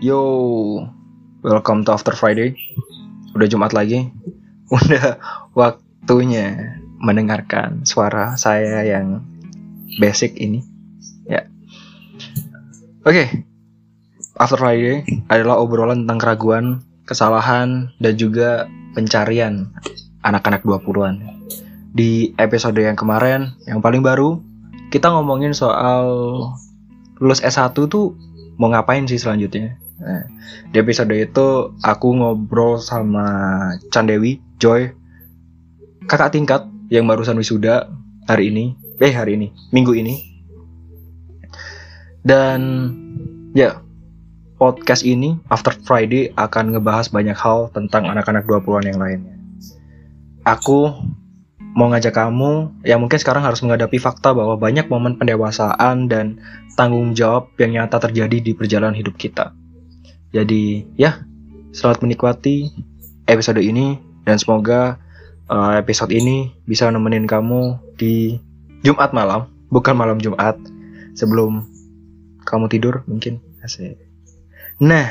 Yo, welcome to After Friday. Udah Jumat lagi. Udah waktunya mendengarkan suara saya yang basic ini. Ya. Oke. After Friday adalah obrolan tentang keraguan, kesalahan, dan juga pencarian anak-anak 20-an. Di episode yang kemarin, yang paling baru, kita ngomongin soal lulus S1 tuh mau ngapain sih selanjutnya. Nah, di episode itu aku ngobrol sama Candewi, Joy, kakak tingkat yang barusan wisuda hari ini, eh hari ini, minggu ini. Dan ya, podcast ini After Friday akan ngebahas banyak hal tentang anak-anak 20-an yang lainnya. Aku mau ngajak kamu yang mungkin sekarang harus menghadapi fakta bahwa banyak momen pendewasaan dan tanggung jawab yang nyata terjadi di perjalanan hidup kita. Jadi ya, selamat menikmati episode ini dan semoga uh, episode ini bisa nemenin kamu di Jumat malam, bukan malam Jumat, sebelum kamu tidur mungkin. Asik. Nah,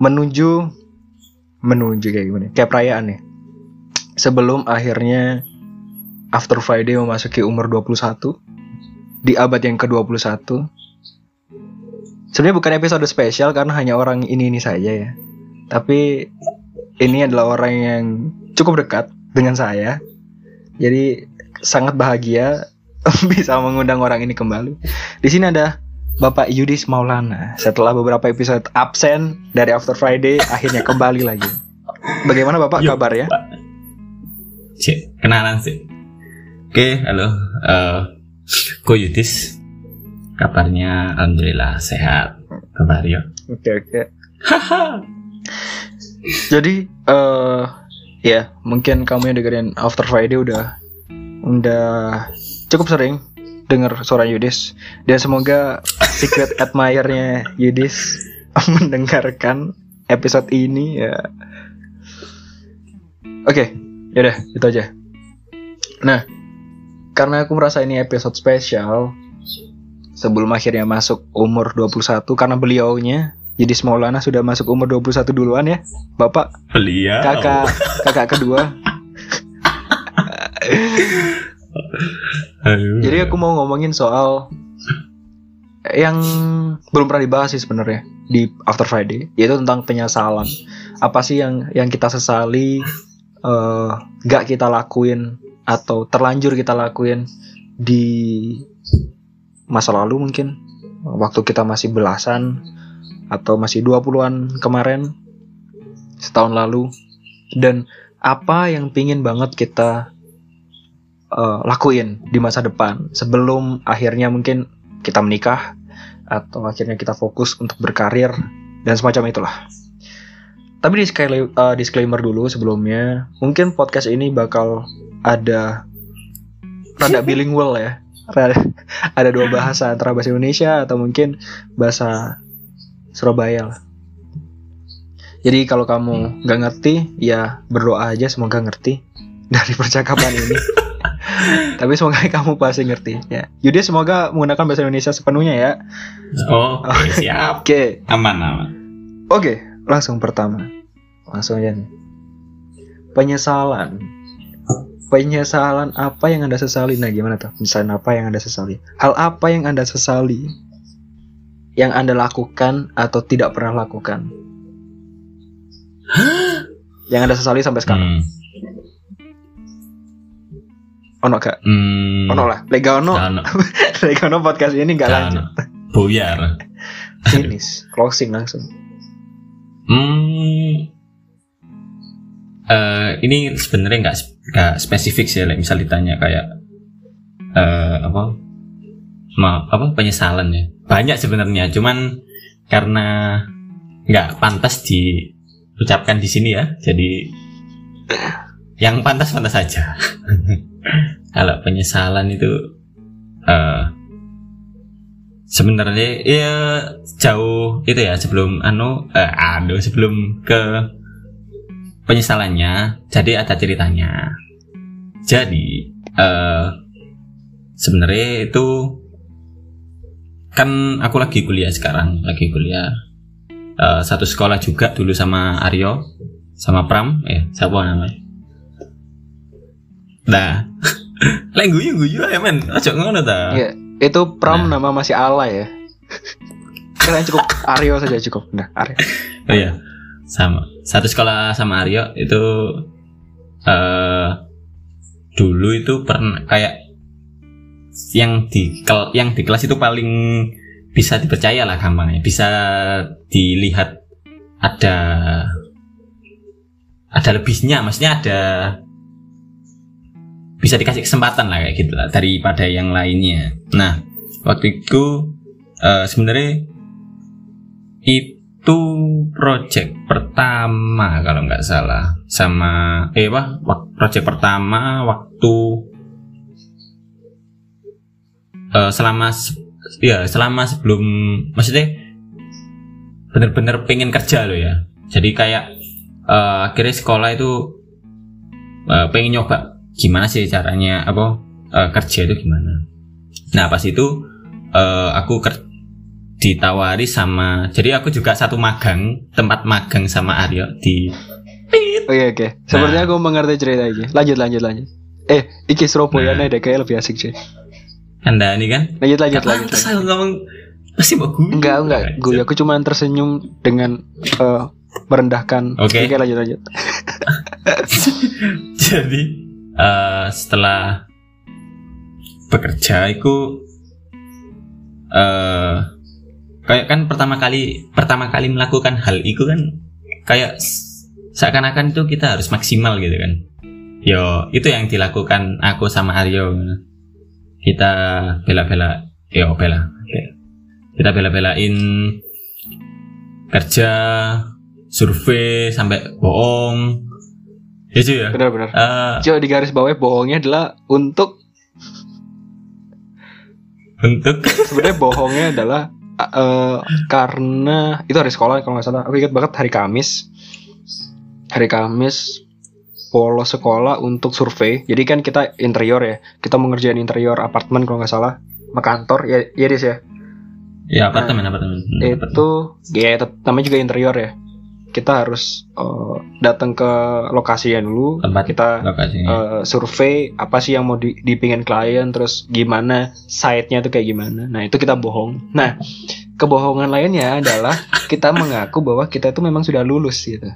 menuju menuju kayak gimana? Kayak perayaan ya. Sebelum akhirnya After Friday memasuki umur 21 di abad yang ke-21 Sebenarnya bukan episode spesial karena hanya orang ini ini saja ya. Tapi ini adalah orang yang cukup dekat dengan saya. Jadi sangat bahagia bisa mengundang orang ini kembali. Di sini ada Bapak Yudis Maulana. Setelah beberapa episode absen dari After Friday, akhirnya kembali lagi. Bagaimana Bapak Yuk, kabar ya? Cik, kenalan sih. Oke, halo. Eh, Ko Yudis. Kabarnya alhamdulillah sehat. Kabar ya. Oke oke. Jadi eh ya mungkin kamu yang dengerin After Friday udah udah cukup sering dengar suara Yudis dan semoga secret admirer-nya Yudis mendengarkan episode ini ya. Oke, yaudah itu aja. Nah, karena aku merasa ini episode spesial sebelum akhirnya masuk umur 21 karena beliaunya jadi Maulana sudah masuk umur 21 duluan ya, Bapak Beliau. kakak kakak kedua. Jadi aku mau ngomongin soal yang belum pernah dibahas sih sebenarnya di After Friday, yaitu tentang penyesalan. Apa sih yang yang kita sesali eh, gak kita lakuin atau terlanjur kita lakuin di masa lalu mungkin waktu kita masih belasan atau masih 20-an kemarin setahun lalu dan apa yang pingin banget kita eh, lakuin di masa depan sebelum akhirnya mungkin kita menikah atau akhirnya kita fokus untuk berkarir dan semacam itulah. Tapi disclaimer, eh, disclaimer dulu sebelumnya, mungkin podcast ini bakal ada rada bilingual ya. Rada, ada dua bahasa antara bahasa Indonesia atau mungkin bahasa Surabaya lah. Jadi kalau kamu nggak ngerti, ya berdoa aja semoga ngerti dari percakapan ini. Tapi semoga kamu pasti ngerti ya. Yudi semoga menggunakan bahasa Indonesia sepenuhnya ya. Oke, siap. Oke, Aman, aman. oke, langsung pertama. Langsung aja nih. Penyesalan. Penyesalan apa yang Anda sesali? Nah, gimana tuh? Penyesalan apa yang Anda sesali? Hal apa yang Anda sesali? Yang Anda lakukan atau tidak pernah lakukan? yang Anda sesali sampai sekarang? Hmm. Ono gak? Hmm. Ono lah. Lega ono. Lega ono podcast ini gak lanjut. Buyar. Finish. Closing langsung. Hmm. Eh, ini sebenarnya nggak nggak spesifik sih, like, misal ditanya kayak eh apa, ma apa penyesalan ya. Banyak sebenarnya, cuman karena nggak pantas diucapkan di sini ya, jadi yang pantas pantas saja. Kalau penyesalan itu eh sebenarnya ya jauh itu ya sebelum anu eh, anu sebelum ke penyesalannya jadi ada ceritanya jadi eh sebenarnya itu kan aku lagi kuliah sekarang lagi kuliah eh, satu sekolah juga dulu sama Aryo sama Pram eh siapa namanya nah lek guyu guyu ya men ojo ngono ta Iya, itu Pram Nah. nama masih ala ya. Kalian cukup Aryo saja cukup. Nah, Aryo. oh iya sama satu sekolah sama Aryo itu eh dulu itu pernah kayak yang di kel- yang di kelas itu paling bisa dipercaya lah gampangnya. Bisa dilihat ada ada lebihnya maksudnya ada bisa dikasih kesempatan lah kayak gitu lah daripada yang lainnya. Nah waktu itu eh, sebenarnya itu project pertama kalau nggak salah. Sama eh wak- project pertama waktu eh, selama se- ya selama sebelum maksudnya bener-bener pengen kerja loh ya. Jadi kayak eh, akhirnya sekolah itu eh, pengen nyoba gimana sih caranya apa eh, kerja itu gimana. Nah pas itu eh, aku ker- ditawari sama jadi aku juga satu magang tempat magang sama Aryo di Oke oke. Sepertinya Nah. aku mengerti cerita ini. Lanjut lanjut lanjut. Eh, iki Surabaya Nah. nih deh kayak lebih asik sih. Anda ini kan Lanjut lanjut Gak lanjut. aku ngomong pasti mau gue Enggak enggak. Gue aku cuma tersenyum dengan eh, merendahkan. Oke. Oke lanjut lanjut. jadi eh, setelah bekerja itu eh kayak kan pertama kali pertama kali melakukan hal itu kan kayak seakan-akan itu kita harus maksimal gitu kan. Yo itu yang dilakukan aku sama Aryo kita bela-bela yo bela. Kita bela-belain kerja survei sampai bohong. Ya cuy ya? Benar benar. Eh, Coba di garis bawah bohongnya adalah untuk untuk? sebenarnya bohongnya adalah eh, karena itu hari sekolah kalau nggak salah. Aku ingat banget hari Kamis. Hari Kamis polos sekolah untuk survei. Jadi kan kita interior ya. Kita mengerjain interior apartemen kalau nggak salah. Kantor. Ya ya Dis ya? Ya apartemen apartemen. Hmm, apartemen. itu ya namanya juga interior ya kita harus eh, datang ke lokasinya dulu. Tempat kita lokasinya. eh, survei apa sih yang mau di, dipingin klien terus gimana site-nya tuh kayak gimana. Nah itu kita bohong. Nah kebohongan lainnya adalah kita mengaku bahwa kita itu memang sudah lulus gitu.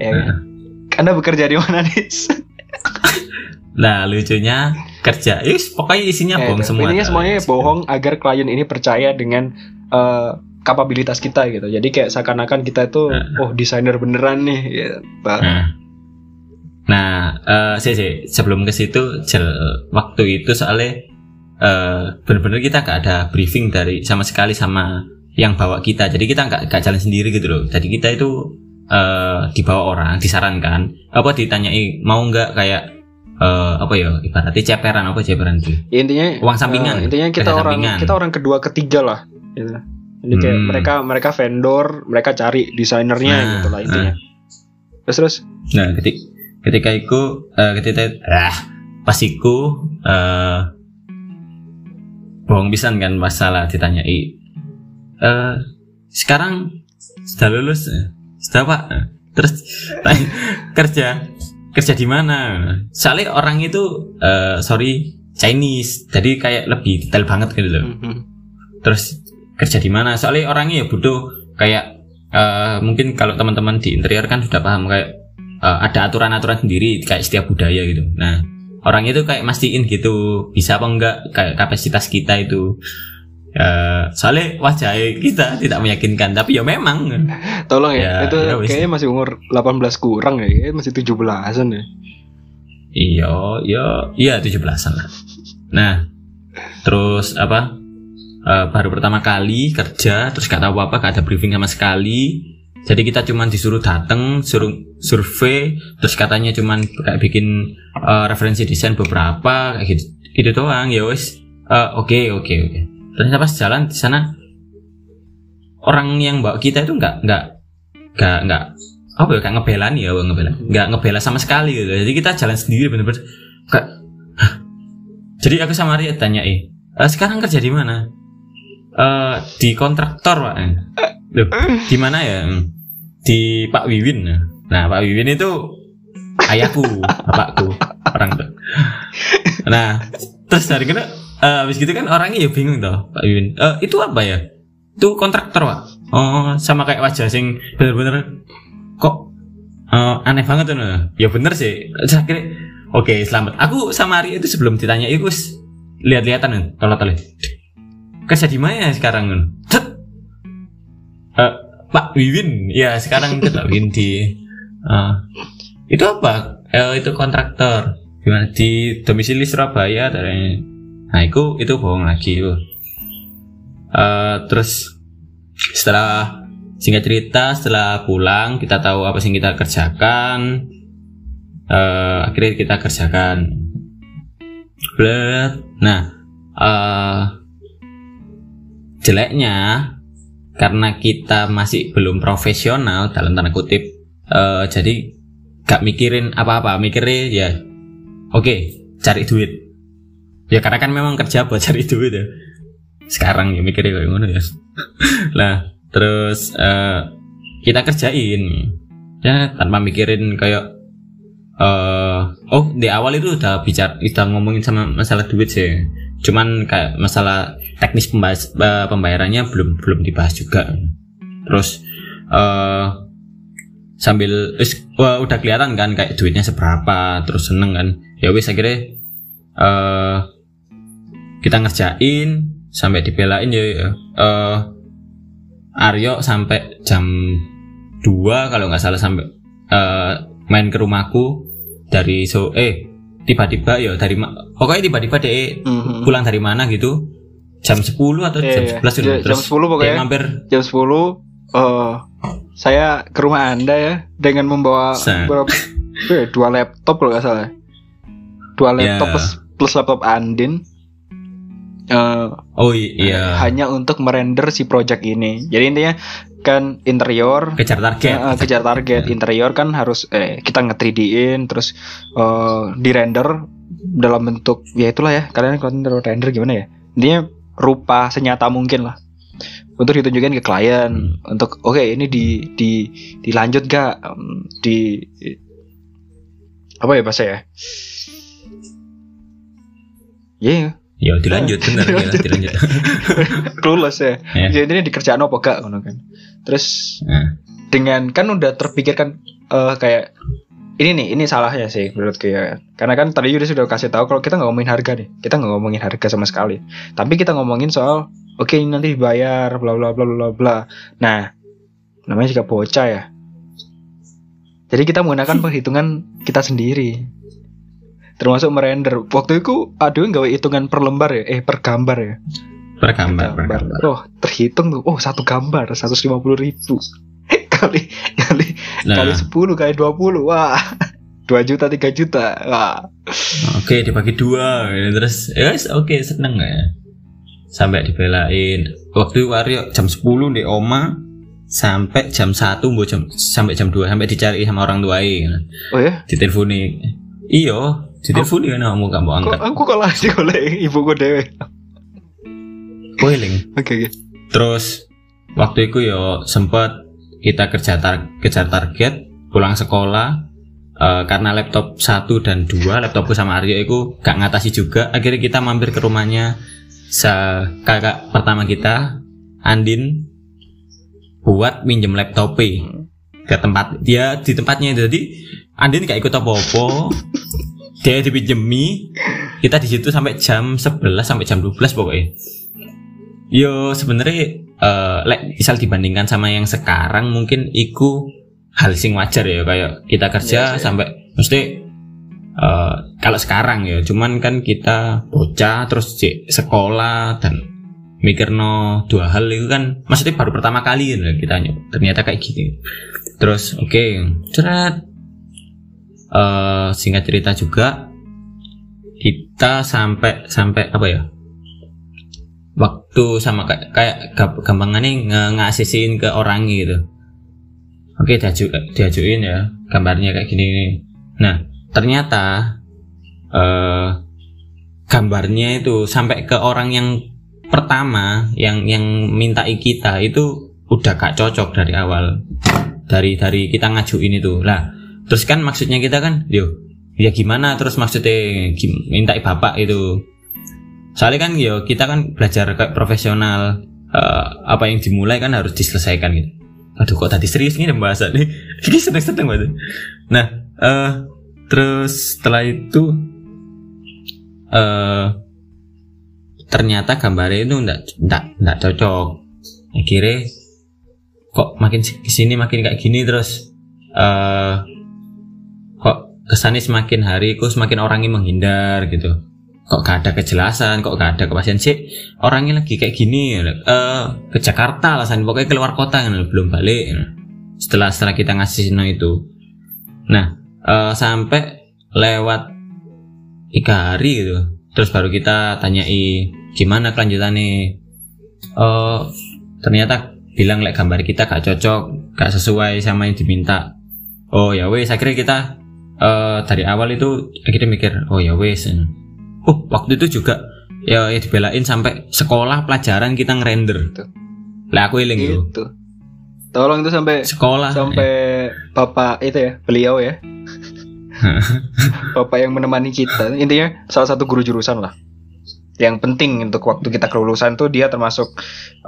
Ya kan? anda bekerja di mana nih nah lucunya kerja. Is, pokoknya isinya bohong semua intinya semuanya bohong agar klien ini percaya dengan eh, kapabilitas kita gitu jadi kayak seakan-akan kita itu Nah. oh desainer beneran nih gitu. nah nah eh, sih sih sebelum ke situ jel- waktu itu soalnya eh bener-bener kita gak ada briefing dari sama sekali sama yang bawa kita jadi kita nggak nggak jalan sendiri gitu loh jadi kita itu eh dibawa orang disarankan apa ditanyai mau nggak kayak eh apa ya ibaratnya ceperan apa ceperan Ya, intinya Uang sampingan. eh, intinya kita orang sampingan. kita orang kedua ketiga lah gitu. Jadi kayak Hmm. mereka mereka vendor mereka cari desainernya Nah, gitu lah intinya. terus terus? Nah, ketika ketika itu eh, ketika ah pas iku eh bohong pisan kan masalah ditanyai. Eh sekarang sudah lulus sudah pak terus tanya, kerja kerja di mana? Soalnya orang itu eh, sorry Chinese. Jadi kayak lebih detail banget gitu loh. Mhm. terus kerja di mana. Soalnya orangnya ya butuh kayak eh, mungkin kalau teman-teman di interior kan sudah paham kayak eh, ada aturan-aturan sendiri kayak setiap budaya gitu. Nah orang itu kayak mastiin gitu bisa apa enggak kayak kapasitas kita itu. Eh, soalnya wajah kita tidak meyakinkan tapi ya memang. Tolong ya, Ya, itu ya kayaknya masih umur 18 kurang ya kayaknya masih 17-an ya. Iya iya iya 17-an lah. Nah terus apa eh, baru pertama kali kerja terus gak tahu apa gak ada briefing sama sekali. Jadi kita cuman disuruh dateng suruh survei terus katanya cuman kayak bikin eh, referensi desain beberapa kayak gitu gitu doang. Ya wes Eh, oke oke oke. Ternyata pas jalan di sana orang yang bawa kita itu nggak nggak nggak nggak apa ya kayak ngebela nih ya ngebela nggak ngebela sama sekali gitu. Jadi kita jalan sendiri bener-bener kayak jadi aku sama Arya tanya "Eh, sekarang kerja di mana Eh di kontraktor pak Eh, Loh, di mana ya? Di Pak Wiwin. Nah, Pak Wiwin itu ayahku, bapakku, orang tuh. Nah, terus dari kena eh, habis gitu kan orangnya ya bingung toh, Pak Wiwin. Eh, itu apa ya? Itu kontraktor, Pak. Oh, sama kayak wajah sing bener-bener kok eh, aneh banget tuh. nah. Ya bener sih. Terus akhirnya, Oke, selamat. Aku sama Ari itu sebelum ditanya itu lihat-lihatan kalau tadi. Kerja di mana sekarang? Cet. Eh, Pak Wiwin, ya sekarang itu Pak Wiwin di eh, itu apa? Eh, itu kontraktor. Gimana? Di domisili Surabaya dari nah itu itu bohong lagi Eh, terus setelah singkat cerita setelah pulang kita tahu apa sih yang kita kerjakan. Eh, akhirnya kita kerjakan. Nah eh jeleknya karena kita masih belum profesional dalam tanda kutip eh, jadi gak mikirin apa-apa mikirnya ya oke cari duit. Ya karena kan memang kerja buat cari duit ya. Sekarang ya mikirnya kayak ngono ya. Lah terus eh, kita kerjain. Ya tanpa mikirin kayak eh oh di awal itu udah bicara udah ngomongin sama masalah duit sih cuman kayak masalah teknis pembahas, eh, pembayarannya belum belum dibahas juga. Terus eh sambil wis, wah, udah kelihatan kan kayak duitnya seberapa terus seneng kan. Ya wis akhirnya eh kita ngerjain sampai dibelain ya eh Aryo sampai jam 2 kalau nggak salah sampai eh, main ke rumahku dari so eh tiba-tiba ya dari pokoknya tiba-tiba deh Mhm. pulang dari mana gitu jam 10 atau Iya, jam iya. 11 gitu. Jam- jam 10 pokoknya. dia mampir Jam 10 eh saya ke rumah Anda ya dengan membawa Sa- berapa eh, dua laptop kalau nggak salah. Dua laptop Ya. plus, plus laptop Andin. Eh, oh iya hanya untuk merender si project ini. Jadi intinya kan interior. Kejar target. Ya, eh, kejar target. Interior kan harus eh, kita nge 3D-in terus eh, di render dalam bentuk ya itulah ya. Kalian kalau render gimana ya? Intinya rupa senyata mungkin lah. Untuk ditunjukkan ke klien. Untuk oke ini di di dilanjut gak Em, di apa ya bahasa ya? Iya, ya dilanjut bener ya dilanjut. clueless ya. Ya. Jadi ini dikerjain apa gak ngono kan. Terus Nah, dengan kan udah terpikirkan eh, kayak ini nih ini salahnya sih menurutku ya. Karena kan tadi Yudi sudah kasih tahu kalau kita nggak ngomongin harga nih. Kita nggak ngomongin harga sama sekali. Tapi kita ngomongin soal oke ini nanti dibayar bla bla bla bla bla. Nah namanya juga bocah ya. Jadi kita menggunakan perhitungan kita sendiri termasuk merender. Waktu itu aduh nggak hitungan per lembar ya? Eh per gambar ya? Per gambar per gambar. oh terhitung tuh. Oh satu gambar 150 ribu. Kali kali nah. kali 10 kali 20 wah. 2 juta 3 juta wah. Oke dibagi dua. Terus ya yes, oke seneng nggak ya. Sampai dibelain. Waktu itu Wario jam 10 di oma sampai jam 1 mbok jam sampai jam 2 sampai dicari sama orang tuai oh ya? Diteleponi iyo diteleponi kan kamu gak mau kok angkat. aku kok lagi oleh ibuku dewe Boiling. oke oke. Terus waktu itu yo sempat kita kerja tar kejar target pulang sekolah eh, karena laptop satu dan dua laptopku sama Aryo itu gak ngatasi juga. Akhirnya kita mampir ke rumahnya sa kakak pertama kita Andin buat minjem laptopnya ke tempat dia di tempatnya. Jadi Andin gak ikut apa-apa dia dipinjemi kita di situ sampai jam 11 sampai jam 12 pokoknya. Yo sebenarnya eh lek misal dibandingkan sama yang sekarang mungkin iku hal sing wajar ya kayak kita kerja sih. sampai mesti eh kalau sekarang ya cuman kan kita bocah terus cek sekolah dan mikir no dua hal itu kan maksudnya baru pertama kali ya kita nyoba. Ternyata kayak gitu terus oke cerat eh singkat cerita juga kita sampai sampai apa ya? Waktu sama kayak kayak gam- gampangannya nge ngasisiin ke orang gitu. Oke diaju diajuin ya gambarnya kayak gini nih. nah ternyata eh gambarnya itu sampai ke orang yang pertama yang yang minta kita itu udah gak cocok dari awal. Dari dari kita ngajuin itu. Lah terus kan maksudnya kita kan yo ya gimana terus maksudnya minta bapak itu. Soalnya kan yo kita kan belajar kayak profesional eh, apa yang dimulai kan harus diselesaikan gitu. Aduh kok tadi serius nih pembahasan nih ini seneng seneng banget. Nah eh terus setelah itu eh ternyata gambarnya itu ndak ndak ndak cocok. Akhirnya kok makin ke sini makin kayak gini terus kok kesannya semakin hari kok semakin orangnya menghindar gitu. Kok gak ada kejelasan kok gak ada kepastian? Sih orangnya lagi kayak gini eh ke Jakarta alasan pokoknya keluar kota kan belum balik. Setelah setelah kita ngasih no itu. Nah eh, sampai lewat tiga hari gitu. Terus baru kita tanyai gimana kelanjutannya? Eh ternyata bilang like gambar kita gak cocok gak sesuai sama yang diminta. Oh ya wes akhirnya kita eh dari awal itu akhirnya mikir oh ya wes oh waktu itu juga ya, ya dibelain sampai sekolah pelajaran kita ngerender Gitu. lah aku iling itu Gitu. Tolong itu sampai sekolah sampai bapak itu ya, beliau ya. bapak yang menemani kita. Intinya salah satu guru jurusan lah. Yang penting untuk waktu kita kelulusan tuh dia termasuk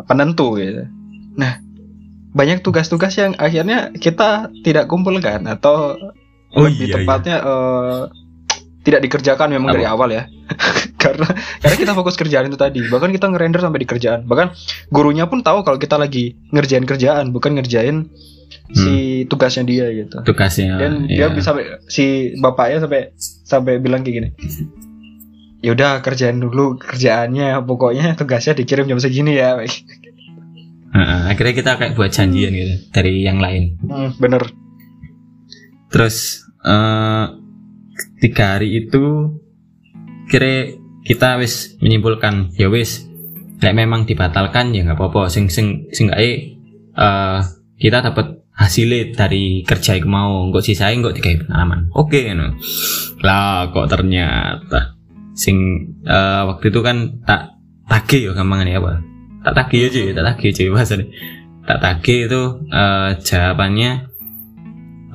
penentu gitu. Nah, banyak tugas-tugas yang akhirnya kita tidak kumpulkan atau Oh lebih iya, tepatnya eh, tidak dikerjakan memang Apa? dari awal ya. Karena karena kita fokus kerjaan itu tadi. Bahkan kita ngerender sampai di kerjaan. Bahkan gurunya pun tahu kalau kita lagi ngerjain kerjaan bukan ngerjain si tugasnya dia gitu. Tugasnya dan iya. dia bisa si bapaknya sampai sampai bilang kayak gini yaudah kerjain dulu kerjaannya pokoknya tugasnya dikirim jam segini ya. Akhirnya kita kayak buat janjian gitu dari yang lain. Hmm, bener. Terus eh tiga hari itu kira kita wis menyimpulkan ya wis like memang dibatalkan ya nggak apa-apa. Sing sing sing eh kita dapat hasilnya dari kerja yang mau nggak sisain nggak dikai pengalaman. Oke no. lah kok ternyata sing eh, waktu itu kan tak tagih ya gampangan ya apa? Tak tagih aja tak tagih aja bahasanya. Tak tagih itu eh, jawabannya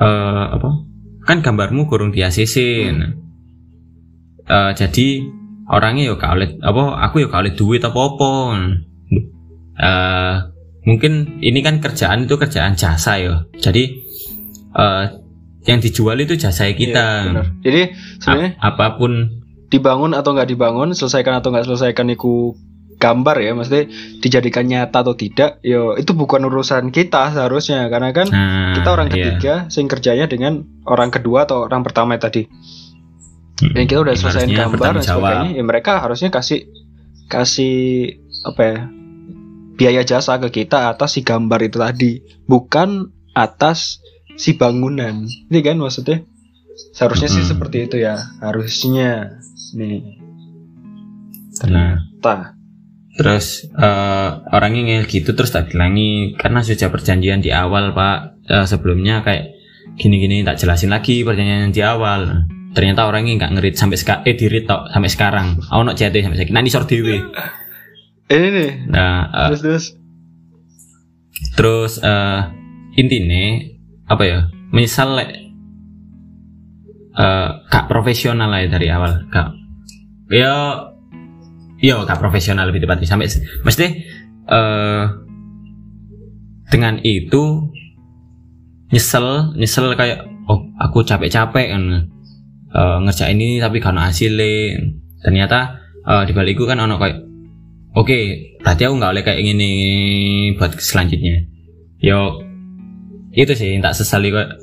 eh apa kan gambarmu kurang di ACC nah. Eh, jadi orangnya yo gak oleh apa aku yo gak oleh duit apa apa eh mungkin ini kan kerjaan itu kerjaan jasa ya jadi eh yang dijual itu jasa Iya, kita bener. jadi sebenarnya Ap- apa pun dibangun atau nggak dibangun, selesaikan atau nggak selesaikan itu gambar ya, maksudnya dijadikan nyata atau tidak, yo itu bukan urusan kita seharusnya, karena kan nah, kita orang iya. ketiga, sing kerjanya dengan orang kedua atau orang pertama tadi. Dan kita udah harusnya gambar dan sebagainya, ya mereka harusnya kasih kasih apa ya biaya jasa ke kita atas si gambar itu tadi, bukan atas si bangunan. Ini kan maksudnya seharusnya sih Mm-mm. seperti itu ya, harusnya nih. Nah, Ternyata terus eh, orangnya ngel gitu terus tak bilangi. Karena sudah perjanjian di awal pak. Eh, sebelumnya kayak gini-gini tak jelasin lagi perjanjian di awal. Ternyata orangnya nggak ngerit sampai sekarang eh dirit tok sampai sekarang. Oh no CT sampai sekarang. Nanti sor dewe ini nih, nah eh, terus terus. terus eh intinya apa ya misal lek eh gak profesional lah ya dari awal. Gak. Ya ya gak profesional lebih tepatnya. Sampai mesti eh dengan itu nyesel nyesel kayak oh aku capek-capek kan. Eh, ngerjain ini tapi karena hasilnya. Ternyata eh, di balik itu kan ono kayak oke berarti aku nggak boleh kayak gini buat selanjutnya. Yo itu sih yang tak sesali kok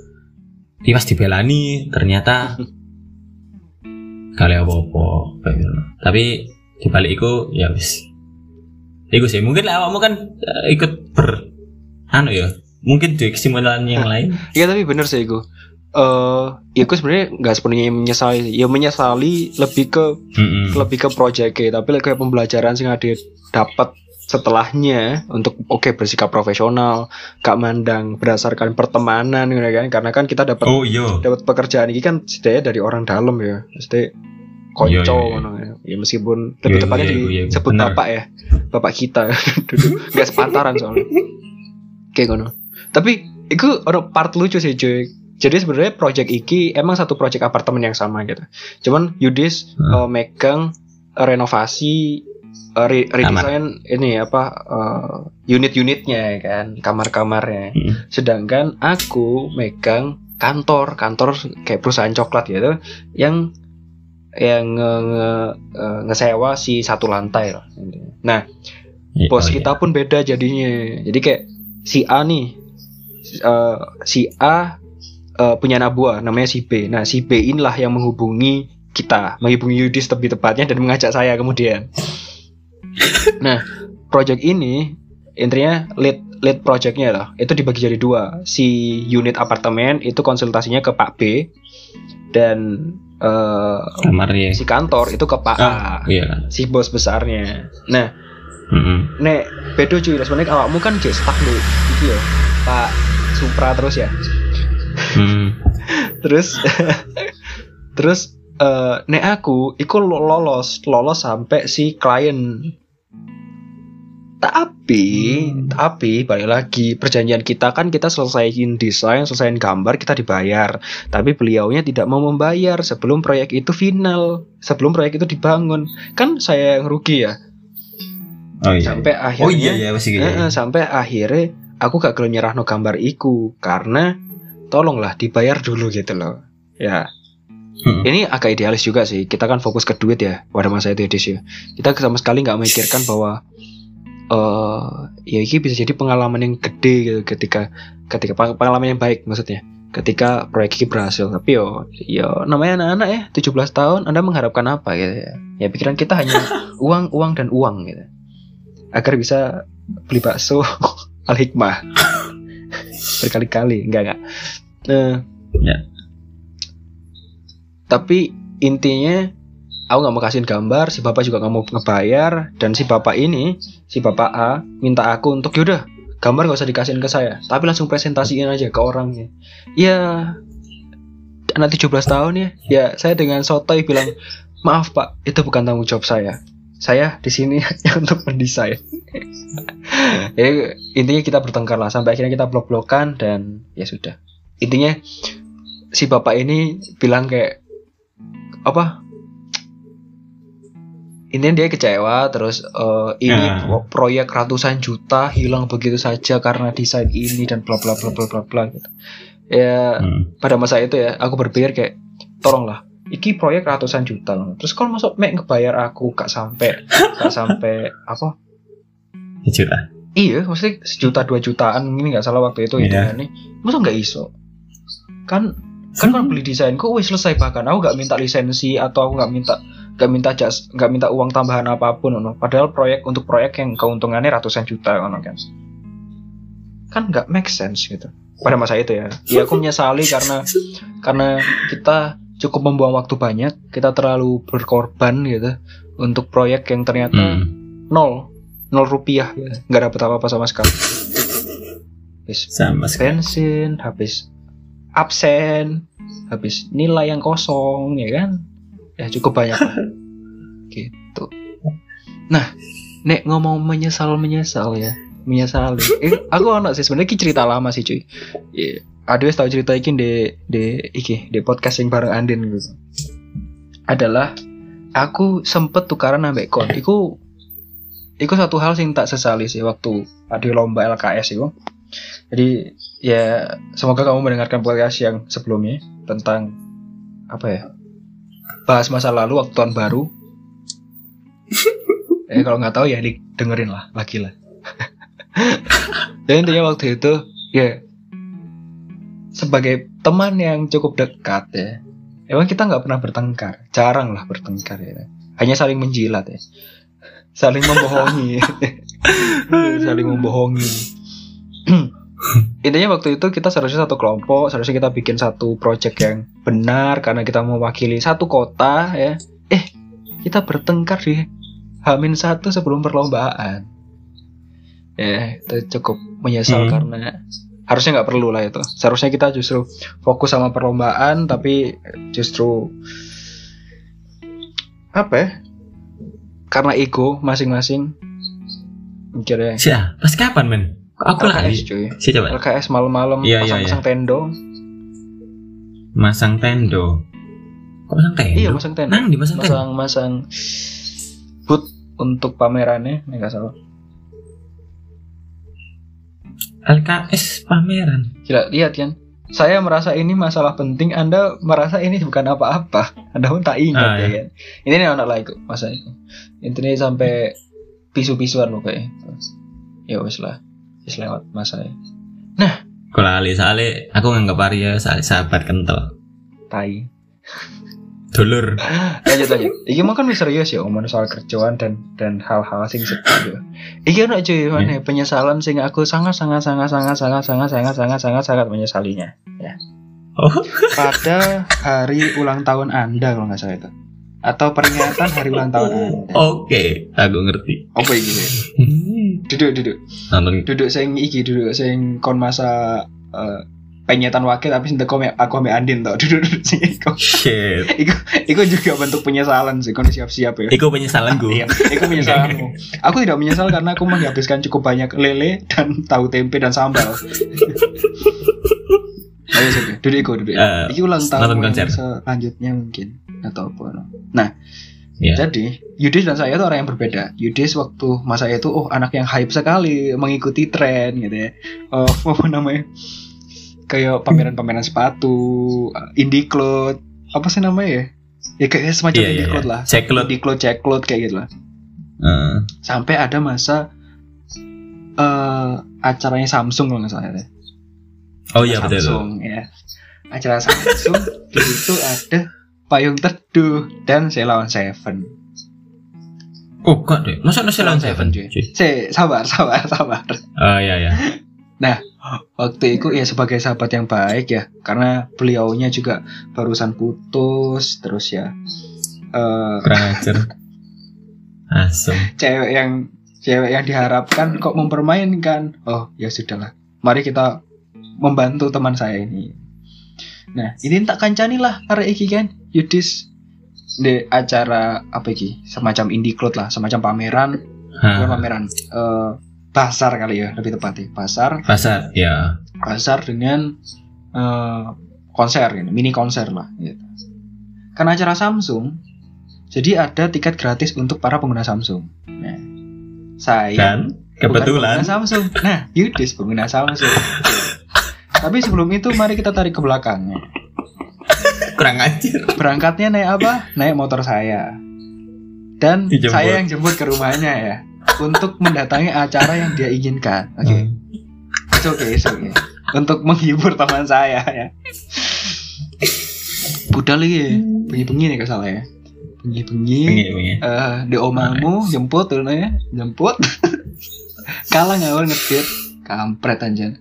Ih, pas dibelani ternyata kali apa-apa gitu. tapi di balik itu ya wis. Itu sih mungkin lah awakmu kan eh, ikut ber anu ya mungkin di kesimpulan yang lain. Iya tapi bener sih gue. Eh, ya gue sebenarnya nggak sepenuhnya menyesali, ya menyesali lebih ke Mm-mm. lebih ke project tapi kayak pembelajaran sih ada dapat setelahnya untuk oke bersikap profesional, gak mandang berdasarkan pertemanan gitu kan, karena kan kita dapat oh iya. dapat pekerjaan ini kan setidaknya dari orang dalam ya, mesti konco Iya, iya, iya. ngono ya. Ya meskipun lebih Iya, tepatnya iya, iya, disebut bapak ya, bapak kita nggak sepantaran soalnya. kayak ngono tapi itu ada part lucu sih cuy jadi sebenarnya project iki emang satu project apartemen yang sama gitu cuman Yudis Hmm. eh, megang renovasi eh, re- redesign ini apa eh, unit-unitnya ya kan kamar-kamarnya Hmm. sedangkan aku megang kantor kantor kayak perusahaan coklat gitu yang yang nge, nge- eh, ngesewa si satu lantai lah nah Iya, bos oh, iya. kita pun beda jadinya. Jadi kayak si A nih eh, si A eh, punya anak buah namanya si B. Nah si B inilah yang menghubungi kita menghubungi Yudis lebih tepatnya dan mengajak saya kemudian. Nah project ini intinya lead lead projectnya lah. Itu dibagi jadi dua. Si unit apartemen itu konsultasinya ke Pak B dan eh, kamarnya si kantor itu ke Pak A ah, iya si bos besarnya nah Mm-mm. Nek, bedo cuy, sebenarnya awakmu kan jadi stuck dulu gitu ya. Pak Supra terus ya. Hmm. Terus terus eh nek aku iku lo- lolos, lolos sampai si klien tapi tapi balik lagi perjanjian kita kan kita selesaiin desain selesaiin gambar kita dibayar. Tapi beliaunya tidak mau membayar sebelum proyek itu final sebelum proyek itu dibangun. Kan saya yang rugi ya? Oh iya sampai akhirnya oh iya iya Eh, eh, sampai akhirnya aku gak gelem nyerah no gambar iku karena tolonglah dibayar dulu gitu loh. Ya. Hmm. ini agak idealis juga sih kita kan fokus ke duit ya pada masa itu Edis ya. Kita sama sekali nggak memikirkan bahwa eh ya ini bisa jadi pengalaman yang gede gitu ketika ketika peng- pengalaman yang baik maksudnya. Ketika proyek ini berhasil. Tapi yo yo namanya anak-anak ya 17 tahun anda mengharapkan apa gitu ya? Ya pikiran kita hanya uang uang dan uang gitu. Agar bisa beli bakso al hikmah. Berkali-kali enggak enggak. Eh, Ya. tapi intinya aku nggak mau kasihin gambar si bapak juga nggak mau ngebayar dan si bapak ini si bapak A minta aku untuk yaudah gambar gak usah dikasihin ke saya tapi langsung presentasiin aja ke orangnya. Ya anak 17 tahun ya. Ya saya dengan sotoy bilang maaf pak itu bukan tanggung jawab saya. Saya di sini untuk mendesain. Ya intinya kita bertengkar lah sampai akhirnya kita blok-blokan dan ya sudah. Intinya si bapak ini bilang kayak apa intinya dia kecewa terus eh, ini Ah. pro- proyek ratusan juta hilang begitu saja karena desain ini dan bla bla bla bla bla bla gitu ya Hmm. pada masa itu ya aku berpikir kayak tolonglah iki proyek ratusan juta loh. terus kalau masuk mek ngebayar aku gak sampai gak sampai apa lah. iya maksudnya sejuta dua jutaan ini nggak salah waktu itu Iya. hitungannya masa nggak iso kan kan kan beli desain kok wes selesai bahkan aku nggak minta lisensi atau aku nggak minta nggak minta jas nggak minta uang tambahan apa pun no. padahal proyek untuk proyek yang keuntungannya ratusan juta no, kan kan nggak make sense gitu pada masa itu ya ya aku menyesali karena karena kita cukup membuang waktu banyak kita terlalu berkorban gitu untuk proyek yang ternyata Hmm. nol nol rupiah gitu. nggak dapat apa apa sama sekali habis Sama sekali. bensin habis absen habis nilai yang kosong ya kan ya cukup banyak gitu. Nah nek ngomong menyesal menyesal ya. Menyesali eh, aku anak sih sebenarnya cerita lama sih cuy. Iya. Aduh tahu cerita iki di di iki di podcast yang bareng Andin gitu. Adalah aku sempet tukaran ambek kon iku iku satu hal sing tak sesali sih waktu ada lomba LKS itu jadi ya semoga kamu mendengarkan podcast yang sebelumnya tentang apa ya bahas masa lalu waktu tahun baru. Eh kalau nggak tahu ya dengerin lah lagi lah. Dan intinya waktu itu ya sebagai teman yang cukup dekat ya emang kita nggak pernah bertengkar. Jarang lah bertengkar ya. Hanya saling menjilat ya. Saling membohongi. Saling membohongi intinya waktu itu kita seharusnya satu kelompok seharusnya kita bikin satu project yang benar karena kita mewakili satu kota ya eh kita bertengkar di Hamin satu sebelum perlombaan ya itu cukup menyesal Hmm. karena harusnya nggak perlu lah itu seharusnya kita justru fokus sama perlombaan tapi justru apa ya karena ego masing-masing mikirnya Siapa? Pas kapan men? Aku. LKS cuy. Si coba. LKS malam-malam Iya, iya, pasang-pasang tendo. Masang tendo. Kok masang tendo? Iya, masang tendo. Nang di masang tendo. Masang masang boot untuk pamerannya, nek nggak salah. LKS pameran. Gila, lihat kan. Saya merasa ini masalah penting, Anda merasa ini bukan apa-apa. Anda pun tak ingat Ah, ya kan. Ini nih anak lagi masa itu. Intinya sampai pisu-pisuan loh kayak. Ya wes lah. Wis lewat masa ya. Kok lali soalnya aku nganggap Arya sahabat kental. Tai. Dulur. lanjut lanjut iki mah kan serius ya ngomong soal kerjaan dan dan hal-hal sing sedih ya. iki ana cuy mana penyesalan sing aku sangat sangat sangat sangat sangat sangat sangat sangat sangat sangat menyesalinya Oh. pada hari ulang tahun anda kalau nggak salah itu atau peringatan hari ulang tahun anda Oke, aku ngerti. apa iki Be? duduk duduk Nonton duduk sing iki duduk sing kon masa eh, penyetan wakil tapi sing teko aku ambek Andin tau duduk duduk sing iku shit. iku iku juga bentuk penyesalan sih kon siap-siap ya Iku penyesalanku. Iya, itu penyesalanmu. Aku tidak menyesal karena aku menghabiskan cukup banyak lele dan tahu tempe dan sambal. Ayo sih, duduk iku, duduk. Iki ulang tahun konser. selanjutnya mungkin atau apa. Nah, Iya. jadi Yudis dan saya itu orang yang berbeda. Yudis waktu masa itu, oh anak yang hype sekali, mengikuti tren gitu ya. Oh, apa namanya? Kayak pameran-pameran sepatu, indie cloth, apa sih namanya ya? Ya kayak semacam Iya, iya, indie iya. cloth lah. Ceklot. Indie cloth, cekloth kayak gitu lah Heeh. sampai ada masa eh acaranya Samsung kalau nggak salah ya. Oh iya betul. Samsung ya. Acara Samsung di situ ada payung teduh dan Selawan Seven. Oh, kok deh. Masa nasi lawan Seven, cuy. Se, sabar, sabar, sabar. Oh iya iya. Waktu itu ya sebagai sahabat yang baik ya, karena beliaunya juga barusan putus, terus ya eh Kurang ajar. Asem. cewek yang cewek yang diharapkan kok mempermainkan. Oh ya sudahlah, mari kita membantu teman saya ini. Nah ini tak kancani lah arek iki kan Yudis di acara apa iki semacam indie cloth lah semacam pameran bukan pameran eh pasar kali ya lebih tepatnya pasar Pasar, ya. pasar dengan eh, konser gitu, mini konser lah gitu. Karena acara Samsung, jadi ada tiket gratis untuk para pengguna Samsung. Nah, saya Dan kebetulan pengguna Samsung. Nah, Yudis pengguna Samsung. Tapi sebelum itu mari kita tarik ke belakangnya. Kurang ajar. Berangkatnya naik apa? Naik motor saya. Dan Dijemput. saya yang jemput ke rumahnya ya untuk mendatangi acara yang dia inginkan. Oke. Hmm. Okay, it's okay. Untuk menghibur teman saya ya. Budal lagi ya. Bengi-bengi nih salah ya. Bengi-bengi. Bengi, bengi. eh di omamu jemput tuh ya. Jemput. Kalah ngawur ngetit. Kampret anjir.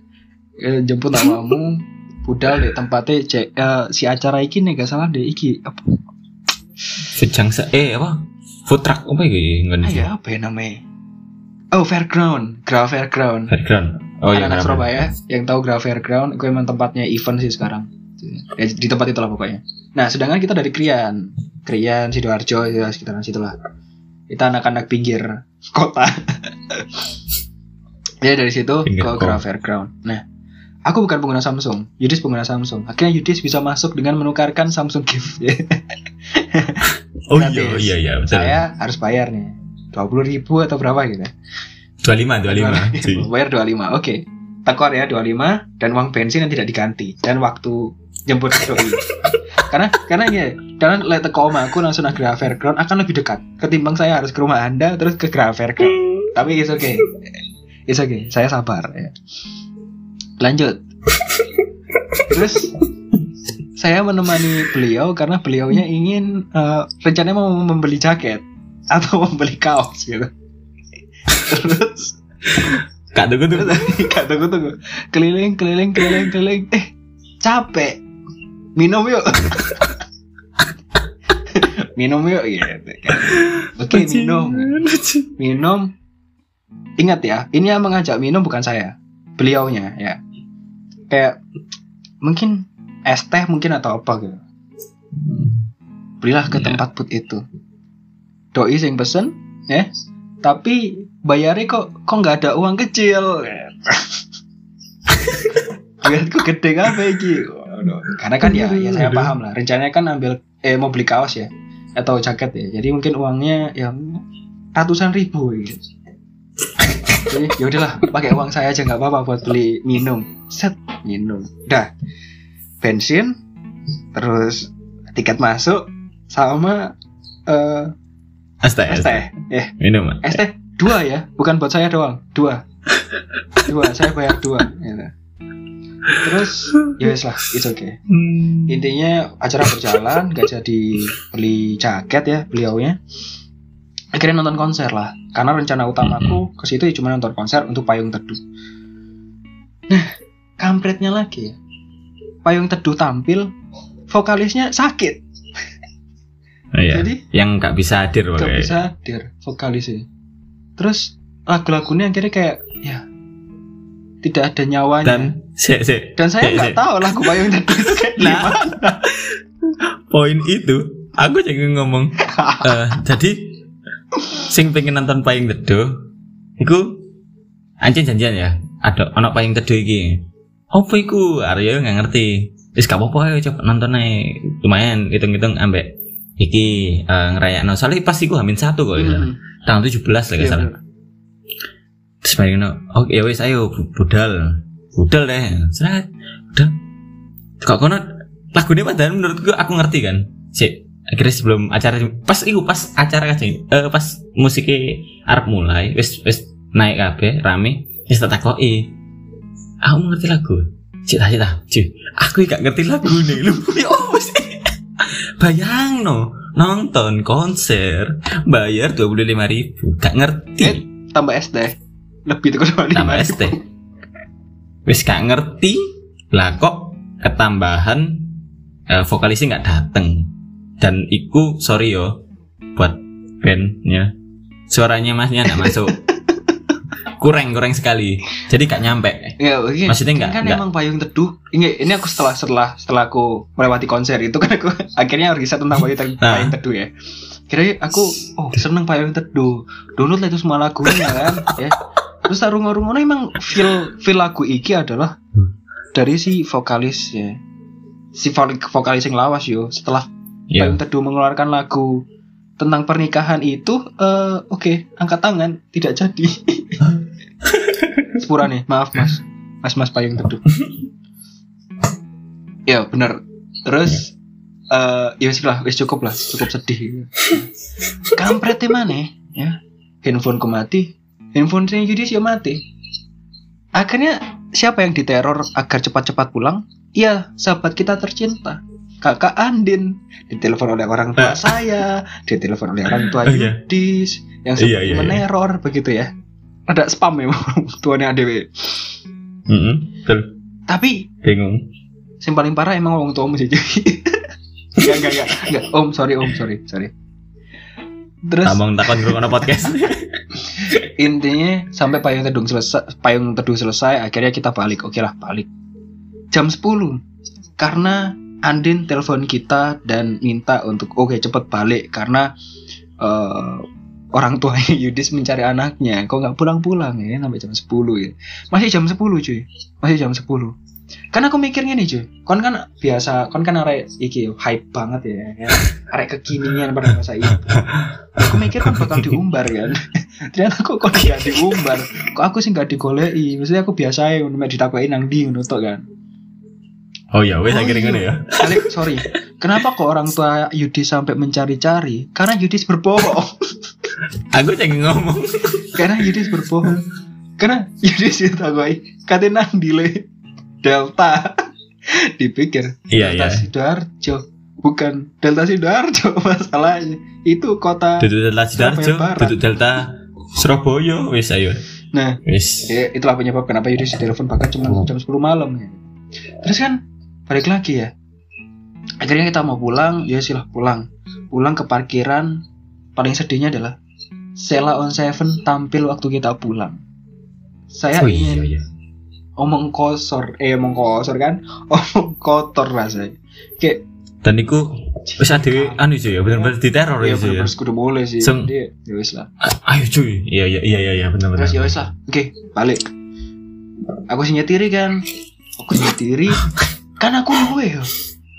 Eh, jemput omamu. Budal di tempatnya cek eh, si acara iki nih gak salah deh iki apa Fujang sa eh apa? Food truck apa iki ah, ngene ya apa ya namanya oh fairground Gra Fairground Background. Oh iya. anak. Surabaya yang tahu Gra Fairground itu emang tempatnya event sih sekarang ya, di tempat itulah pokoknya nah sedangkan kita dari Krian Krian sidoarjo ya sekitaran situ lah kita anak-anak pinggir kota ya dari situ Pinggir ke. Gra Fairground nah aku bukan pengguna Samsung. Yudis pengguna Samsung. Akhirnya Yudis bisa masuk dengan menukarkan Samsung Gift. Oh iya, iya iya betul. saya harus bayar nih. Dua puluh ribu atau berapa gitu 25 25 cuy. bayar 25 oke. Tekor ya 25 dan uang bensin yang tidak diganti. Dan waktu jemput doi karena karena ya karena lihat teko oma aku langsung ke Fairground akan lebih dekat. Ketimbang saya harus ke rumah anda terus ke Fairground tapi it's okay. It's okay. Saya sabar ya. Lanjut terus saya menemani beliau karena beliaunya ingin eh, rencananya mau membeli jaket atau membeli kaos gitu terus Kak tunggu tunggu. Kak tunggu tunggu. Keliling keliling keliling keliling. Eh capek. Minum yuk. minum yuk gitu kan. Oke minum. Minum. Ingat ya, ini yang mengajak minum bukan saya. Beliaunya ya. Kayak mungkin es teh mungkin atau apa gitu. Belilah ke Iya. tempat put itu. Doi sing pesen ya. Tapi bayarnya kok kok nggak ada uang kecil. duitku gede apa iki karena kan ya, ya saya paham lah rencananya kan ambil eh mau beli kaos ya atau jaket ya jadi mungkin uangnya ya ratusan ribu gitu. Jadi ya udahlah pakai uang saya aja nggak apa-apa buat beli minum. Set minum. Dah. Bensin terus tiket masuk sama eh ST, ST eh Minum. Mas. ST dua ya bukan buat saya doang. Dua. Dua saya bayar dua gitu. terus ya wes lah it's okay. Hmm. intinya acara berjalan gak jadi beli jaket ya beliaunya akhirnya nonton konser lah karena rencana utamaku ke situ ya cuma nonton konser untuk payung teduh nah kampretnya lagi ya payung teduh tampil vokalisnya sakit Oh, iya. jadi yang nggak bisa hadir gak pokoknya. bisa hadir vokalisnya terus lagu-lagunya akhirnya kayak ya tidak ada nyawanya Dan si, si, dan saya nggak si. tahu lagu payung teduh itu kayak Nah. gimana poin itu aku jadi ngomong eh, jadi sing pengen nonton payung teduh iku anjing janjian ya ada anak payung teduh iki. Apa iku? Aryo nggak ngerti. Wis gak apa-apa ayo coba nonton aja lumayan hitung-hitung ambek iki uh, ngerayakno soalnya pas iku hamin satu kok ya Hmm. tanggal 17 lah gak Iya, salah. terus mari ngono oke ya wis ayo bu- budal. Budal deh. Seret budal. Kok kono lagunya padahal menurutku aku ngerti kan? Si akhirnya sebelum acara pas iku pas acara aja eh, pas musiknya Arab mulai wis wis naik kabeh rame wis tak takoki. Aku ngerti lagu. Cita cita cuy aku gak ngerti lagu nih lu ya oh sih bayang no nonton konser bayar dua puluh lima ribu gak ngerti. Eh, tambah SD lebih itu kalau tambah ST wis gak ngerti. Lah kok ketambahan eh, vokalisnya nggak dateng dan iku sorry yo buat bandnya suaranya masnya nggak masuk kurang kurang sekali jadi gak nyampe Ya, begini. Maksudnya nggak- kan nggak- emang payung teduh. Ini ini aku setelah setelah setelah aku melewati konser itu kan aku akhirnya riset tentang payung teduh, Nah. payung teduh ya. Kira aku oh seneng payung teduh. Download lah itu semua lagunya kan ya. Terus taruh ngurung emang feel feel lagu iki adalah Hmm. dari si vokalis ya. Si vo- vokalis yang lawas yo setelah ya payung teduh mengeluarkan lagu tentang pernikahan itu eh oke angkat tangan tidak jadi. Sepura nih maaf mas. Mas mas payung teduh. Ya benar. Terus eh ya wis lah cukup lah cukup sedih. Kampret mana ya? Handphone mati handphone saya Yudis ya mati. Akhirnya siapa yang diteror agar cepat-cepat pulang? Iya sahabat kita tercinta kakak Andin. Ditelepon oleh orang tua Ah. saya. Ditelepon oleh orang tua Oh, iya. Yudis yang Iya, sempat iya, iya. meneror begitu ya. Ada spam ya tuannya ADW Mm-mm, betul. Tapi bingung. yang paling parah emang orang tua sih jadi enggak enggak enggak enggak. Om sorry om sorry sorry. Terus abang takon ngrungokno podcast. Intinya sampai payung teduh selesai payung teduh selesai akhirnya kita balik. Oke lah balik. Jam 10 karena Andin telepon kita dan minta untuk oke cepet balik karena eh, orang tua Yudis mencari anaknya. Kok nggak pulang-pulang ya? Sampai jam 10 ya. Masih jam 10 cuy. Masih jam 10 karena aku mikirnya nih cuy. Kon kan biasa kon kan arek iki hype banget ya, ya. arek kekinian pada masa itu. Aku mikir kan bakal diumbar kan. Ternyata kok kok gak diumbar? Kok aku sih gak digolei maksudnya aku biasa ya ditakoki nang ndi ngono kan oh ya wes Oh, akhirnya iya. ngono ya. Alik, sorry. Kenapa kok orang tua Yudis sampai mencari-cari? Karena Yudis berbohong. Aku jadi ngomong. Karena Yudis berbohong. Karena Yudis ditakoki katanya nang le Delta. Dipikir. Iya Delta iya. Sidoarjo. Bukan Delta Sidoarjo masalahnya. Itu kota duduk delta sidoarjo duduk delta Surabaya. Wes ayo. Nah wes Ya, itulah penyebab kenapa Yudis telepon bahkan cuma jam 10 malam ya. Terus kan balik lagi ya. Akhirnya kita mau pulang, ya silah pulang. Pulang ke parkiran. Paling sedihnya adalah Sela on Seven tampil waktu kita pulang. Saya oh iya ingin iya omong kosor, eh omong kosor kan, omong kotor rasanya. Kayak dan iku wis ade anu sih ya bener-bener diteror ya ya sih ya. bener kudu boleh sih. Jadi ya wis lah. Ah, ayo cuy iya iya iya iya iya bener-bener Terus ya wis lah. Oke, balik. aku sih nyetiri kan aku sih nyetiri kan aku luwe yo.